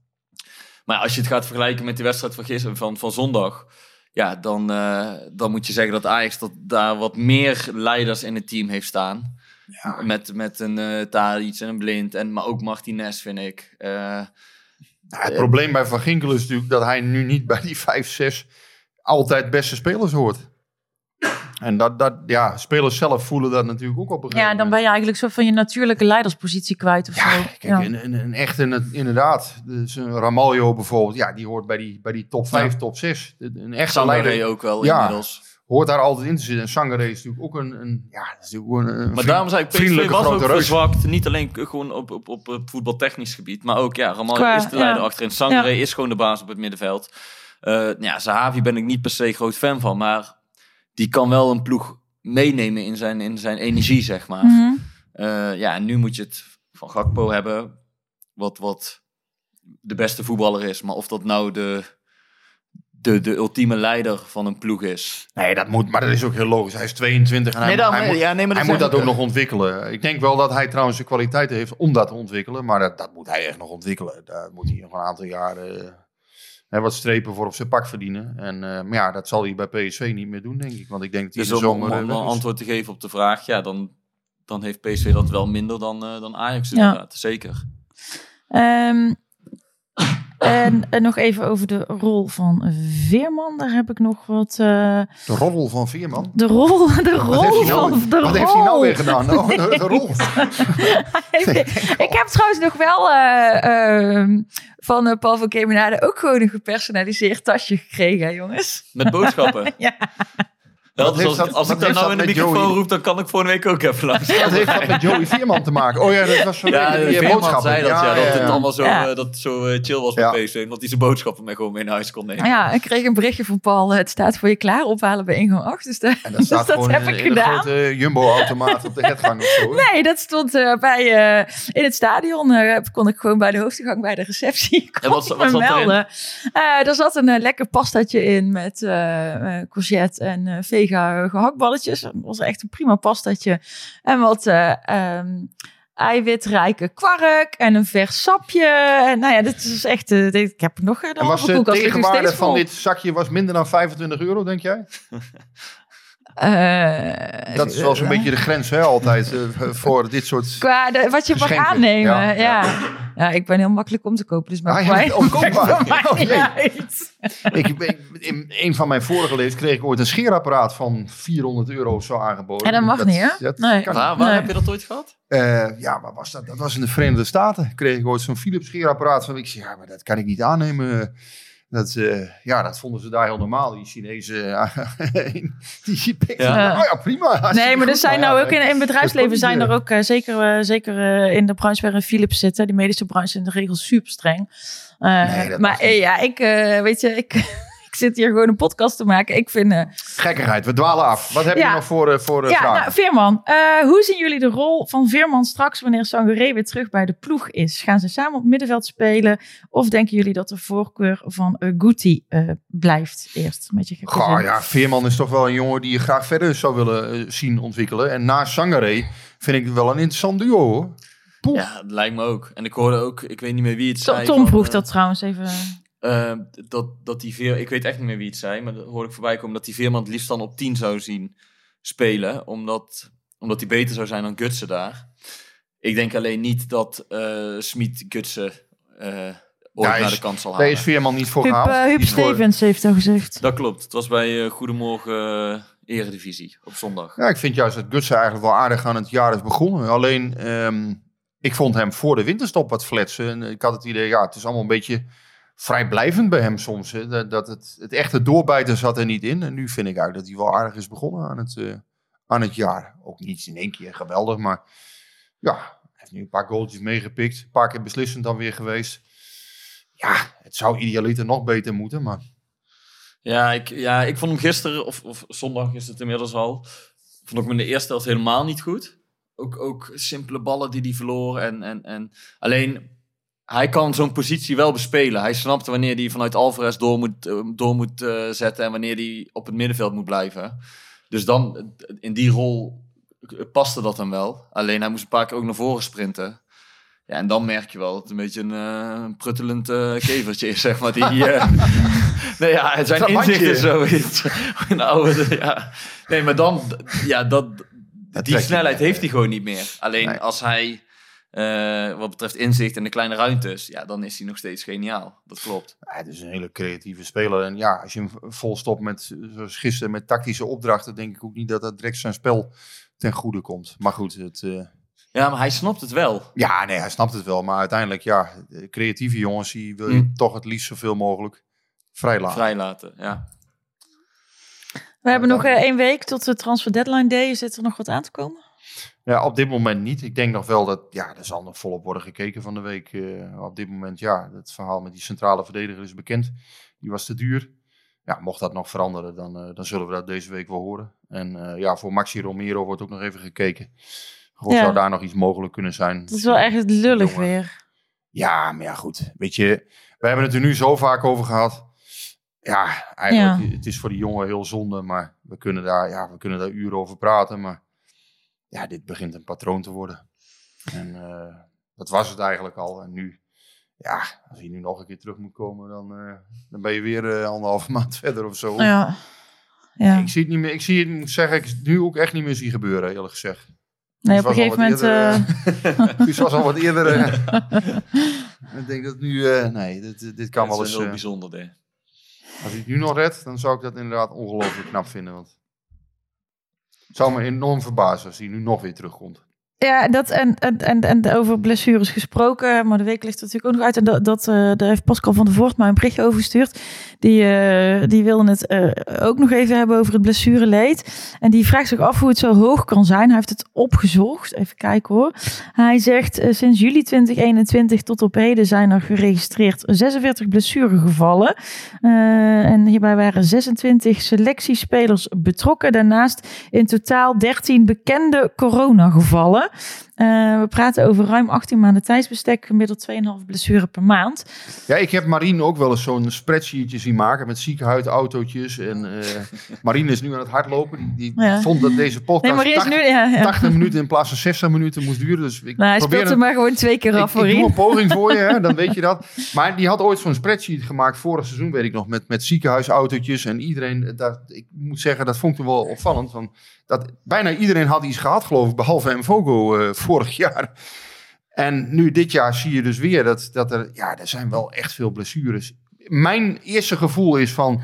Maar als je het gaat vergelijken met de wedstrijd van, gisteren, van, van zondag. Ja, dan, eh, dan moet je zeggen dat Ajax dat daar wat meer leiders in het team heeft staan. Met, met een uh, Tadic en een Blind. En, maar ook Martinez, vind ik. Eh, Ja, het probleem bij Van Ginkel is natuurlijk dat hij nu niet bij die 5, 6 altijd beste spelers hoort. En dat, dat, ja, spelers zelf voelen dat natuurlijk ook op een gegeven Ja, dan ben je eigenlijk zo van je natuurlijke leiderspositie kwijt of Ja, zo. kijk, Ja. Een, een, een echte, een- inderdaad. Dus een Ramaljo bijvoorbeeld, ja, die hoort bij die, bij die top 5, Ja. top 6. Een echte Sangaré leider ook wel Ja. inmiddels. hoort daar altijd in te zitten. En Sangaré is natuurlijk ook een, een ja, dat is natuurlijk ook een, een Maar daarom zei ik, PSV was ook verzwakt. Niet alleen gewoon op, op, op het voetbaltechnisch gebied. Maar ook, ja, Ramaljo is de leider ja. achterin. Sangaré Ja. is gewoon de baas op het middenveld. Eh ja, Zahavi ben ik niet per se groot fan van. Maar die kan wel een ploeg meenemen in zijn, in zijn energie, zeg maar. Mhm. Eh, ja, en nu moet je het van Gakpo hebben. Wat, wat de beste voetballer is. Maar of dat nou de, de, de ultieme leider van een ploeg is. Nee, dat moet, maar dat is ook heel logisch. Hij is 22 en hij, Nee, dan- hij, moet, ja, nee, maar hij dat moet dat ook nog ontwikkelen. Ik denk wel dat hij trouwens de kwaliteiten heeft om dat te ontwikkelen. Maar dat, dat moet hij echt nog ontwikkelen. Daar moet hij nog een aantal jaren wat strepen voor op zijn pak verdienen. En, eh, maar ja, dat zal hij bij PSV niet meer doen, denk ik. Want ik denk dat hij Dus de zomer... om, eh, een is. antwoord te geven op de vraag, ja, dan, dan heeft PSV dat wel minder dan, eh, dan Ajax Ja. inderdaad. Zeker. Ehm, en, en nog even over de rol van Veerman. Daar heb ik nog wat. eh, De roddel van Veerman. de rol, de Wat rol hij nou, van de wat rol. heeft hij nou weer gedaan? Oh, de, de rol. ik heb trouwens nog wel eh, ehm, van eh, Paul van Kemenade ook gewoon een gepersonaliseerd tasje gekregen, hè, jongens. Met boodschappen. Ja. Als, dat- als wat ik dan nou in dat de met microfoon Joey? roep, dan kan ik volgende week ook even langs. Dat heeft wat met Joey Veerman te maken. Oh ja, dat was van Ja, die, de boodschappen. zei dat, ja, dat het allemaal zo, Ja. eh, dat het zo eh, chill was Ja. bij PSV. Omdat hij zijn boodschappen mee gewoon mee naar huis kon nemen. Ja, ik kreeg een berichtje van Paul. Het staat voor je klaar ophalen bij ingang 8. Dus, daar- En dat staat dus dat gewoon heb ik een gedaan. grote Jumbo-automaat op de headgang of zo. Nee, dat stond eh, bij, eh, in het stadion. eh, kon ik gewoon bij de hoofdgang bij de receptie kon En wat- wat me zat erin? melden. Eh, er zat een eh, lekker pastaatje in met eh, eh, courgette en eh, vega gehaktballetjes. Dat was echt een prima pastaatje. En wat eh, ehm, eiwitrijke kwark en een vers sapje. En nou ja, dit is echt... eh, dit- ik heb nog de En was de nog tegenwaarde steeds van dit zakje was minder dan 25 euro, denk jij? Eh, Dat is wel zo'n beetje de grens, hè, altijd, eh, voor dit soort... Qua de, wat je mag aannemen. Ja, Ja, ja. ja. ik ben heel makkelijk om te kopen. Dus maakt Ah, ja, mij, mij Oh. Ik, ik- in een van mijn vorige levens kreeg ik ooit een scheerapparaat van 400 euro of zo aangeboden. Ja, dat mag niet, hè? dat Nee. kan Waar, waar Nee. heb je dat ooit gehad? Eh, ja, waar was dat? Dat was in de Verenigde Staten. Kreeg ik ooit zo'n Philips scheerapparaat van. Ik zei, ja, maar dat kan ik niet aannemen. Dat, eh, ja, dat vonden ze daar heel normaal. Die Chinezen, eh, die pikten. Ja. Ja. Oh ja, prima. Nee, maar er zijn nou ja, ook in, in bedrijfsleven zijn er ook eh, zeker, zeker in de branche waarin Philips zit. hè, Die medische branche is in de regel super streng. Eh, Nee, maar eh, ja, ik eh, weet je, ik, ik zit hier gewoon een podcast te maken. Ik vind eh, Gekkigheid, we dwalen af. Wat heb je Ja. nog voor, eh, voor eh, Ja, vragen? nou, Veerman. eh, hoe zien jullie de rol van Veerman straks wanneer Sangaré weer terug bij de ploeg is? Gaan ze samen op het middenveld spelen? Of denken jullie dat de voorkeur van uh, Guti eh, blijft eerst? Met je Goh, ja, Veerman is toch wel een jongen die je graag verder zou willen zien ontwikkelen. En na Sangaré vind ik het wel een interessant duo hoor. Ja, dat lijkt me ook. En ik hoorde ook, ik weet niet meer wie het Tom, zei. Tom vroeg dat trouwens even. Eh, dat, dat die Veer, ik weet echt niet meer wie het zei, maar dat hoorde ik voorbij komen dat die Veerman het liefst dan op 10 zou zien spelen, omdat, omdat hij beter zou zijn dan Gutsen daar. Ik denk alleen niet dat eh Smit Gutsen eh ooit Daar naar de kant zal Daar halen. is Veerman niet voor Huub, gehaald. eh, Huub Die voor- Stevens heeft al gezegd. Dat klopt. Het was bij eh, Goedemorgen Eredivisie op zondag. Ja, ik vind juist dat Gutsen eigenlijk wel aardig aan het jaar is begonnen. Alleen, ehm, ik vond hem voor de winterstop wat fletsen. En ik had het idee, ja, het is allemaal een beetje vrijblijvend bij hem soms. Hè. Dat, dat het, het echte doorbijten zat er niet in. En nu vind ik eigenlijk dat hij wel aardig is begonnen aan het, eh, aan het jaar. Ook niet in één keer geweldig, maar ja, hij heeft nu een paar goaltjes meegepikt. Een paar keer beslissend dan weer geweest. Ja, het zou idealiter nog beter moeten, maar... Ja, ik, ja, ik vond hem gisteren, of, of zondag is het inmiddels al, vond ik hem in de eerste helft helemaal niet goed. Ook, ook simpele ballen die hij verloor. En, en, en alleen, hij kan zo'n positie wel bespelen. Hij snapt wanneer hij vanuit Alvarez door moet, eh, door moet eh, zetten en wanneer hij op het middenveld moet blijven. Dus dan, in die rol paste dat dan wel. Alleen hij moest een paar keer ook naar voren sprinten. Ja, en dan merk je wel dat het een beetje een, eh, pruttelend eh, kevertje is, zeg maar. Die, eh, nee, ja, het zijn Trabantje. inzicht is zoiets. Oude, ja. Nee, maar dan, ja, dat, Dat die snelheid heeft hij gewoon niet meer. Alleen Nee. als hij, eh, wat betreft inzicht en de kleine ruimtes, ja, dan is hij nog steeds geniaal. Dat klopt. Ja, het is een hele creatieve speler. En ja, als je hem vol stopt met, zoals gisteren, met tactische opdrachten, denk ik ook niet dat dat direct zijn spel ten goede komt. Maar goed, het, eh, Ja, maar hij snapt het wel. ja, nee, hij snapt het wel. Maar uiteindelijk, ja, de creatieve jongens, die wil je Hm. toch het liefst zoveel mogelijk vrijlaten. Vrijlaten, ja. We hebben nog eh, één week tot de transfer deadline day. Zit er nog wat aan te komen? Ja, op dit moment niet. Ik denk nog wel dat, ja, er zal nog volop worden gekeken van de week. Eh, op dit moment, ja, het verhaal met die centrale verdediger is bekend. Die was te duur. Ja, mocht dat nog veranderen, dan, eh, dan zullen we dat deze week wel horen. En eh, ja, voor Maxi Romero wordt ook nog even gekeken. Ja. zou daar nog iets mogelijk kunnen zijn? Het is wel echt lullig Jongen. weer. Ja, maar ja, goed. Weet je, we hebben het er nu zo vaak over gehad. Ja, eigenlijk, het is voor die jongen heel zonde, maar we kunnen daar, ja, we kunnen daar uren over praten. Maar ja, dit begint een patroon te worden. En eh, dat was het eigenlijk al. En nu, ja, als hij nu nog een keer terug moet komen, dan, eh, dan ben je weer eh, anderhalve maand verder of zo. Ja. ja. Ik zie het niet meer, ik zie het, moet zeggen, ik nu ook echt niet meer zien gebeuren, eerlijk gezegd. Nee, Het op een was gegeven al moment... wat eh, eerder, Dus was al wat eerder. ik denk dat nu, eh, nee, dit, dit kan dat wel is eens. heel eh, bijzonder, dit. als hij het nu nog redt, dan zou ik dat inderdaad ongelooflijk knap vinden. Want zou me enorm verbazen als hij nu nog weer terugkomt. Ja, dat en, en, en, en over blessures gesproken, maar de week ligt er natuurlijk ook nog uit. En dat, eh, daar heeft Pascal van der Voort mij een berichtje over gestuurd. Die, eh, die wilde het eh, ook nog even hebben over het blessureleed. En die vraagt zich af hoe het zo hoog kan zijn. Hij heeft het opgezocht. Even kijken hoor. Hij zegt, sinds juli 2021 tot op heden zijn er geregistreerd 46 blessuregevallen. En hierbij waren 26 selectiespelers betrokken. Daarnaast in totaal 13 bekende coronagevallen. Eh, we praten over ruim 18 maanden tijdsbestek, gemiddeld 2,5 blessure per maand. Ja, ik heb Marine ook wel eens zo'n spreadsheetje zien maken met ziekenhuisautootjes. En eh Marine is nu aan het hardlopen. Die, die Ja. vond dat deze podcast Nee, maar er is 80, nu... Ja, ja. 80 minuten in plaats van 60 minuten moest duren. Dus ik Nou, hij speelt er maar gewoon twee keer ik, af voor ik doe een poging voor je, hè, dan weet je dat. Maar die had ooit zo'n spreadsheet gemaakt, vorig seizoen weet ik nog, met, met ziekenhuisautootjes. En iedereen, dat, ik moet zeggen, dat vond ik wel opvallend. Van, dat bijna iedereen had iets gehad, geloof ik, behalve Mvogo eh vorig jaar. En nu dit jaar zie je dus weer dat, dat er, ja, er zijn wel echt veel blessures. Mijn eerste gevoel is van,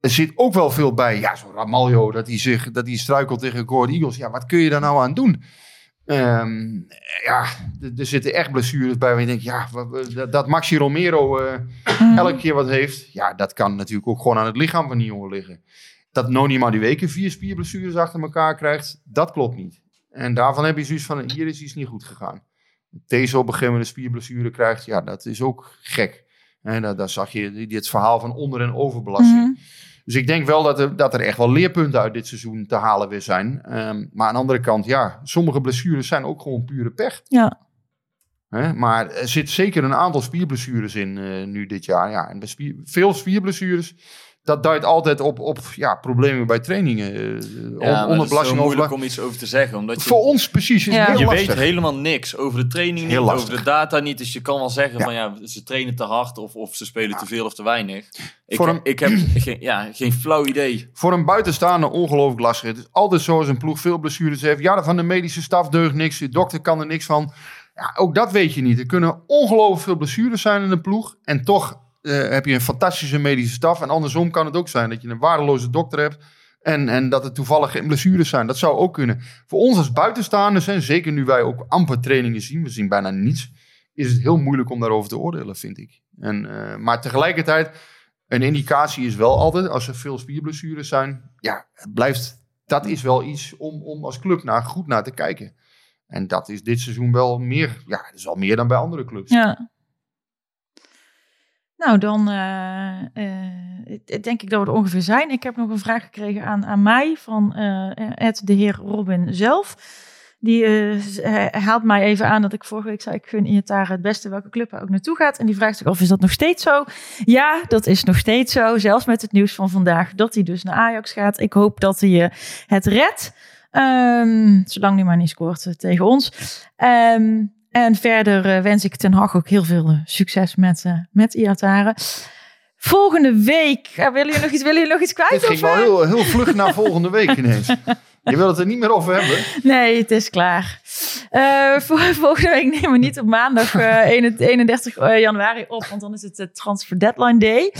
er zit ook wel veel bij. Ja, zo'n Ramaljo, dat hij zich, dat hij struikelt tegen Gordon Eagles. Ja, wat kun je daar nou aan doen? Ehm, ja, er zitten echt blessures bij waar je denkt, ja, dat, Maxi Romero eh, elke keer wat heeft. Ja, dat kan natuurlijk ook gewoon aan het lichaam van die jongen liggen. Dat Noni Madueke vier spierblessures achter elkaar krijgt, dat klopt niet. En daarvan heb je zoiets van, hier is iets niet goed gegaan. Deze op een gegeven moment een spierblessure krijgt, ja, dat is ook gek. En daar, daar zag je dit verhaal van onder- en overbelasting. Mhm. Dus ik denk wel dat er, dat er echt wel leerpunten uit dit seizoen te halen weer zijn. Ehm, maar aan de andere kant, ja, sommige blessures zijn ook gewoon pure pech. Ja. Maar er zit zeker een aantal spierblessures in eh, nu dit jaar. Ja, en bij spier, veel spierblessures, dat duidt altijd op, op ja, problemen bij trainingen. eh, Ja, on- maar het is zo onderbelasting, moeilijk om iets over te zeggen. Omdat je, Voor ons precies is Ja. heel je lastig. weet helemaal niks over de training niet, over de data niet. Dus je kan wel zeggen Ja. van ja, ze trainen te hard of, of ze spelen te veel of te weinig. Ik, een- ik heb geen, ja, geen flauw idee. Voor een buitenstaander ongelooflijk lastig. Het is altijd zo als een ploeg veel blessures heeft. Ja, van de medische staf deugt niks. De dokter kan er niks van. Ja, ook dat weet je niet. Er kunnen ongelooflijk veel blessures zijn in een ploeg. En toch eh, heb je een fantastische medische staf. En andersom kan het ook zijn dat je een waardeloze dokter hebt. En, en dat het toevallig geen blessures zijn. Dat zou ook kunnen. Voor ons als buitenstaanders, en zeker nu wij ook amper trainingen zien. We zien bijna niets. Is het heel moeilijk om daarover te oordelen, vind ik. En, eh, maar tegelijkertijd een indicatie is wel altijd, als er veel spierblessures zijn, ja, het blijft, dat is wel iets om, om als club naar, goed naar te kijken. En dat is dit seizoen wel meer, ja, is wel meer dan bij andere clubs. Ja. Nou, dan eh, eh, denk ik dat we er ongeveer zijn. Ik heb nog een vraag gekregen aan, aan mij van eh, Ed de heer Robin zelf. Die eh, haalt mij even aan dat ik vorige week zei... ik gun Iataren het beste welke club hij ook naartoe gaat. En die vraagt zich af, is dat nog steeds zo? Ja, dat is nog steeds zo. Zelfs met het nieuws van vandaag dat hij dus naar Ajax gaat. Ik hoop dat hij eh, het redt. Ehm, zolang hij maar niet scoort eh, tegen ons. Ehm, en verder eh, wens ik Ten Hag ook heel veel eh, succes met, eh met Iataren. Volgende week, eh, willen jullie nog iets, willen jullie nog iets kwijt? Dit ging wel heel, heel vlug naar volgende week ineens. Je wil het er niet meer over hebben. Nee, het is klaar. Voor, volgende week nemen we niet op maandag eh, 31 januari op, want dan is het de Transfer Deadline Day.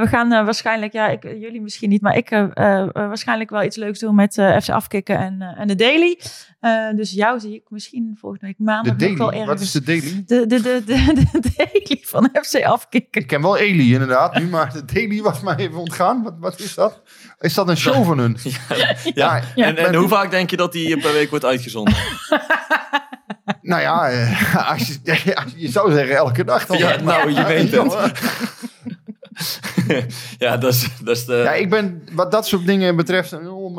We gaan waarschijnlijk, ja, ik, jullie misschien niet, maar ik waarschijnlijk wel iets leuks doen met FC Afkikken en, en de Daily. Eh, dus jou zie ik misschien volgende week maandag De nog wel ergens. Wat is de daily? De, de, de, de, de daily van FC Afkikken. Ik ken wel Eli inderdaad nu, maar de daily was mij even ontgaan. Wat, wat is dat? Is dat een show van hun? Ja. Ja. En, en hoe vaak denk je dat die per week wordt uitgezonden? Nou ja, eh, als je, als je, je zou zeggen elke dag dan. Ja, nou, je weet het. ja, dat is, dat is de... Ja, ik ben wat dat soort dingen betreft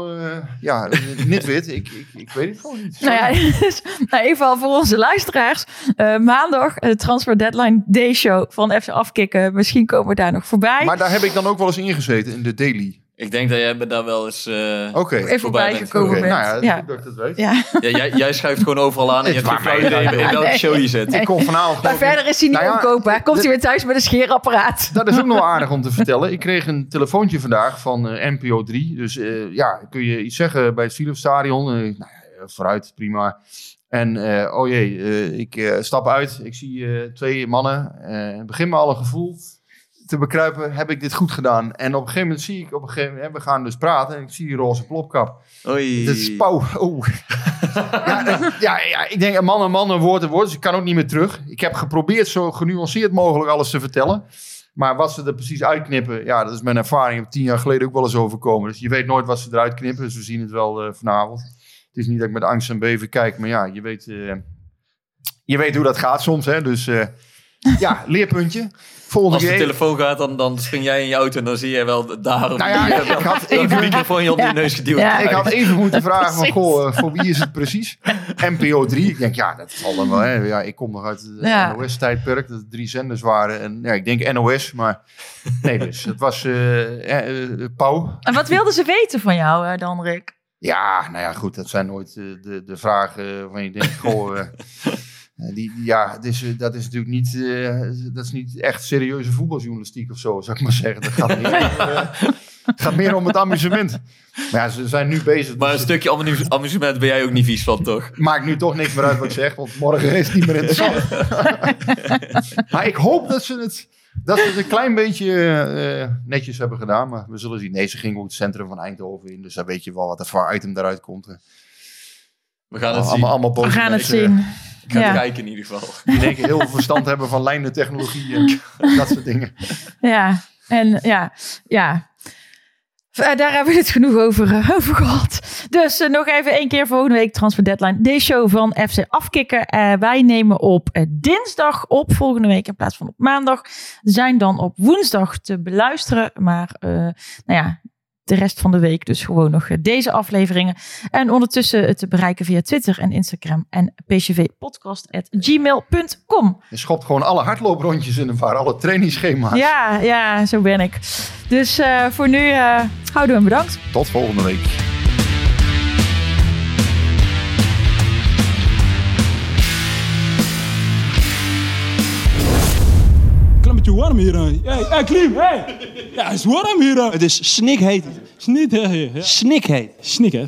enorme, ja, nitwit. Ik, ik, ik weet het gewoon niet. Nou ja, dus, nou, in ieder geval voor onze luisteraars. eh, maandag, de Transfer Deadline Day Show van FC Afkikken. Misschien komen we daar nog voorbij. Maar daar heb ik dan ook wel eens ingezeten, in de daily. Ik denk dat jij daar wel eens... eh, Oké. Even voorbij bent gekomen bent. nou ja, dat is ja. goed dat ik dat weet. ja. Ja, jij, jij schuift gewoon overal aan en je hebt geen flauw idee in welke show je zit. Ik kom vanavond Maar verder is hij niet Nou ja, omkoopbaar. Komt hij weer thuis met een scheerapparaat. Dat is ook nog aardig om te vertellen. Ik kreeg een telefoontje vandaag van eh, NPO 3. Dus eh, ja, kun je iets zeggen bij het? Eh nou ja, vooruit, prima. En eh, oh jee, eh, ik stap uit. Ik zie eh, twee mannen. eh begin me al een gevoel te bekruipen. Heb ik dit goed gedaan? En op een gegeven moment zie ik, op een gegeven moment, we gaan dus praten. En ik zie die roze plopkap. Oei. Dat is pauw. Oh. ja, ja, ja, ik denk een man een man, een woord een woord. Dus ik kan ook niet meer terug. Ik heb geprobeerd zo genuanceerd mogelijk alles te vertellen. Maar wat ze er precies uitknippen, ja, dat is mijn ervaring. Ik heb tien jaar geleden ook wel eens overkomen. Dus je weet nooit wat ze eruit knippen. Dus we zien het wel eh, vanavond. Het is niet dat ik met angst en beven kijk, maar ja, je weet, eh, je weet hoe dat gaat soms. Hè? Dus ja, leerpuntje. Volgende Als de keer. telefoon gaat, dan, dan spring jij in je auto en dan zie je wel daar op Nou ja, ik had even- microfoon je op Ja. je neus geduwd Ja. Ik had even moeten vragen van, goh, eh, voor wie is het precies? NPO 3. Ik denk, ja, dat zal dan wel. Hè. Ja, ik kom nog uit het Ja. NOS-tijdperk, dat er drie zenders waren. En ja, ik denk NOS, maar nee dus. Het was eh eh, eh, Pauw. En wat wilden ze weten van jou eh, dan, Rick? Ja, nou ja, goed, dat zijn nooit eh, de, de vragen waarvan je denkt, goh... eh, die, ja, eh, dat is natuurlijk niet, eh, dat is niet echt serieuze voetbaljournalistiek of zo, zou ik maar zeggen. Dat gaat meer, eh, het gaat meer om het amusement. Maar ja, ze zijn nu bezig. Maar een dus- stukje amu- amusement ben jij ook niet vies van, toch? maakt nu toch niks meer uit wat ik zeg, want morgen is het niet meer interessant. maar ik hoop dat ze het, dat ze het een klein beetje eh, netjes hebben gedaan, maar we zullen zien. Nee, ze gingen ook het centrum van Eindhoven in, dus dan weet je wel wat er voor item daaruit komt. We gaan het zien. allemaal, allemaal We gaan het zien. Ik ga het Ja. kijken in ieder geval. Die in één keer heel veel verstand hebben van lijnen technologie en dat soort dingen. Ja, en ja, ja. Eh, Daar hebben we het genoeg over, eh, over gehad. Dus eh, nog even één keer volgende week Transfer Deadline. Deze show van FC Afkikken. Eh, wij nemen op dinsdag op volgende week in plaats van op maandag. Zijn dan op woensdag te beluisteren. Maar eh, nou ja, de rest van de week dus gewoon nog eh, deze afleveringen. En ondertussen te bereiken via Twitter en Instagram en pcvpodcast.gmail.com. Je schopt gewoon alle hardlooprondjes in elkaar, alle trainingsschema's. Ja, ja, zo ben ik. Dus eh, voor nu eh, houden we hem bedankt. Tot volgende week. Beetje warm hier. Hey, hey, Klim, hey! Ja, het is warm hier. Het is snikheet. Snit, hè? Ja. Snikheet. Snik, hè?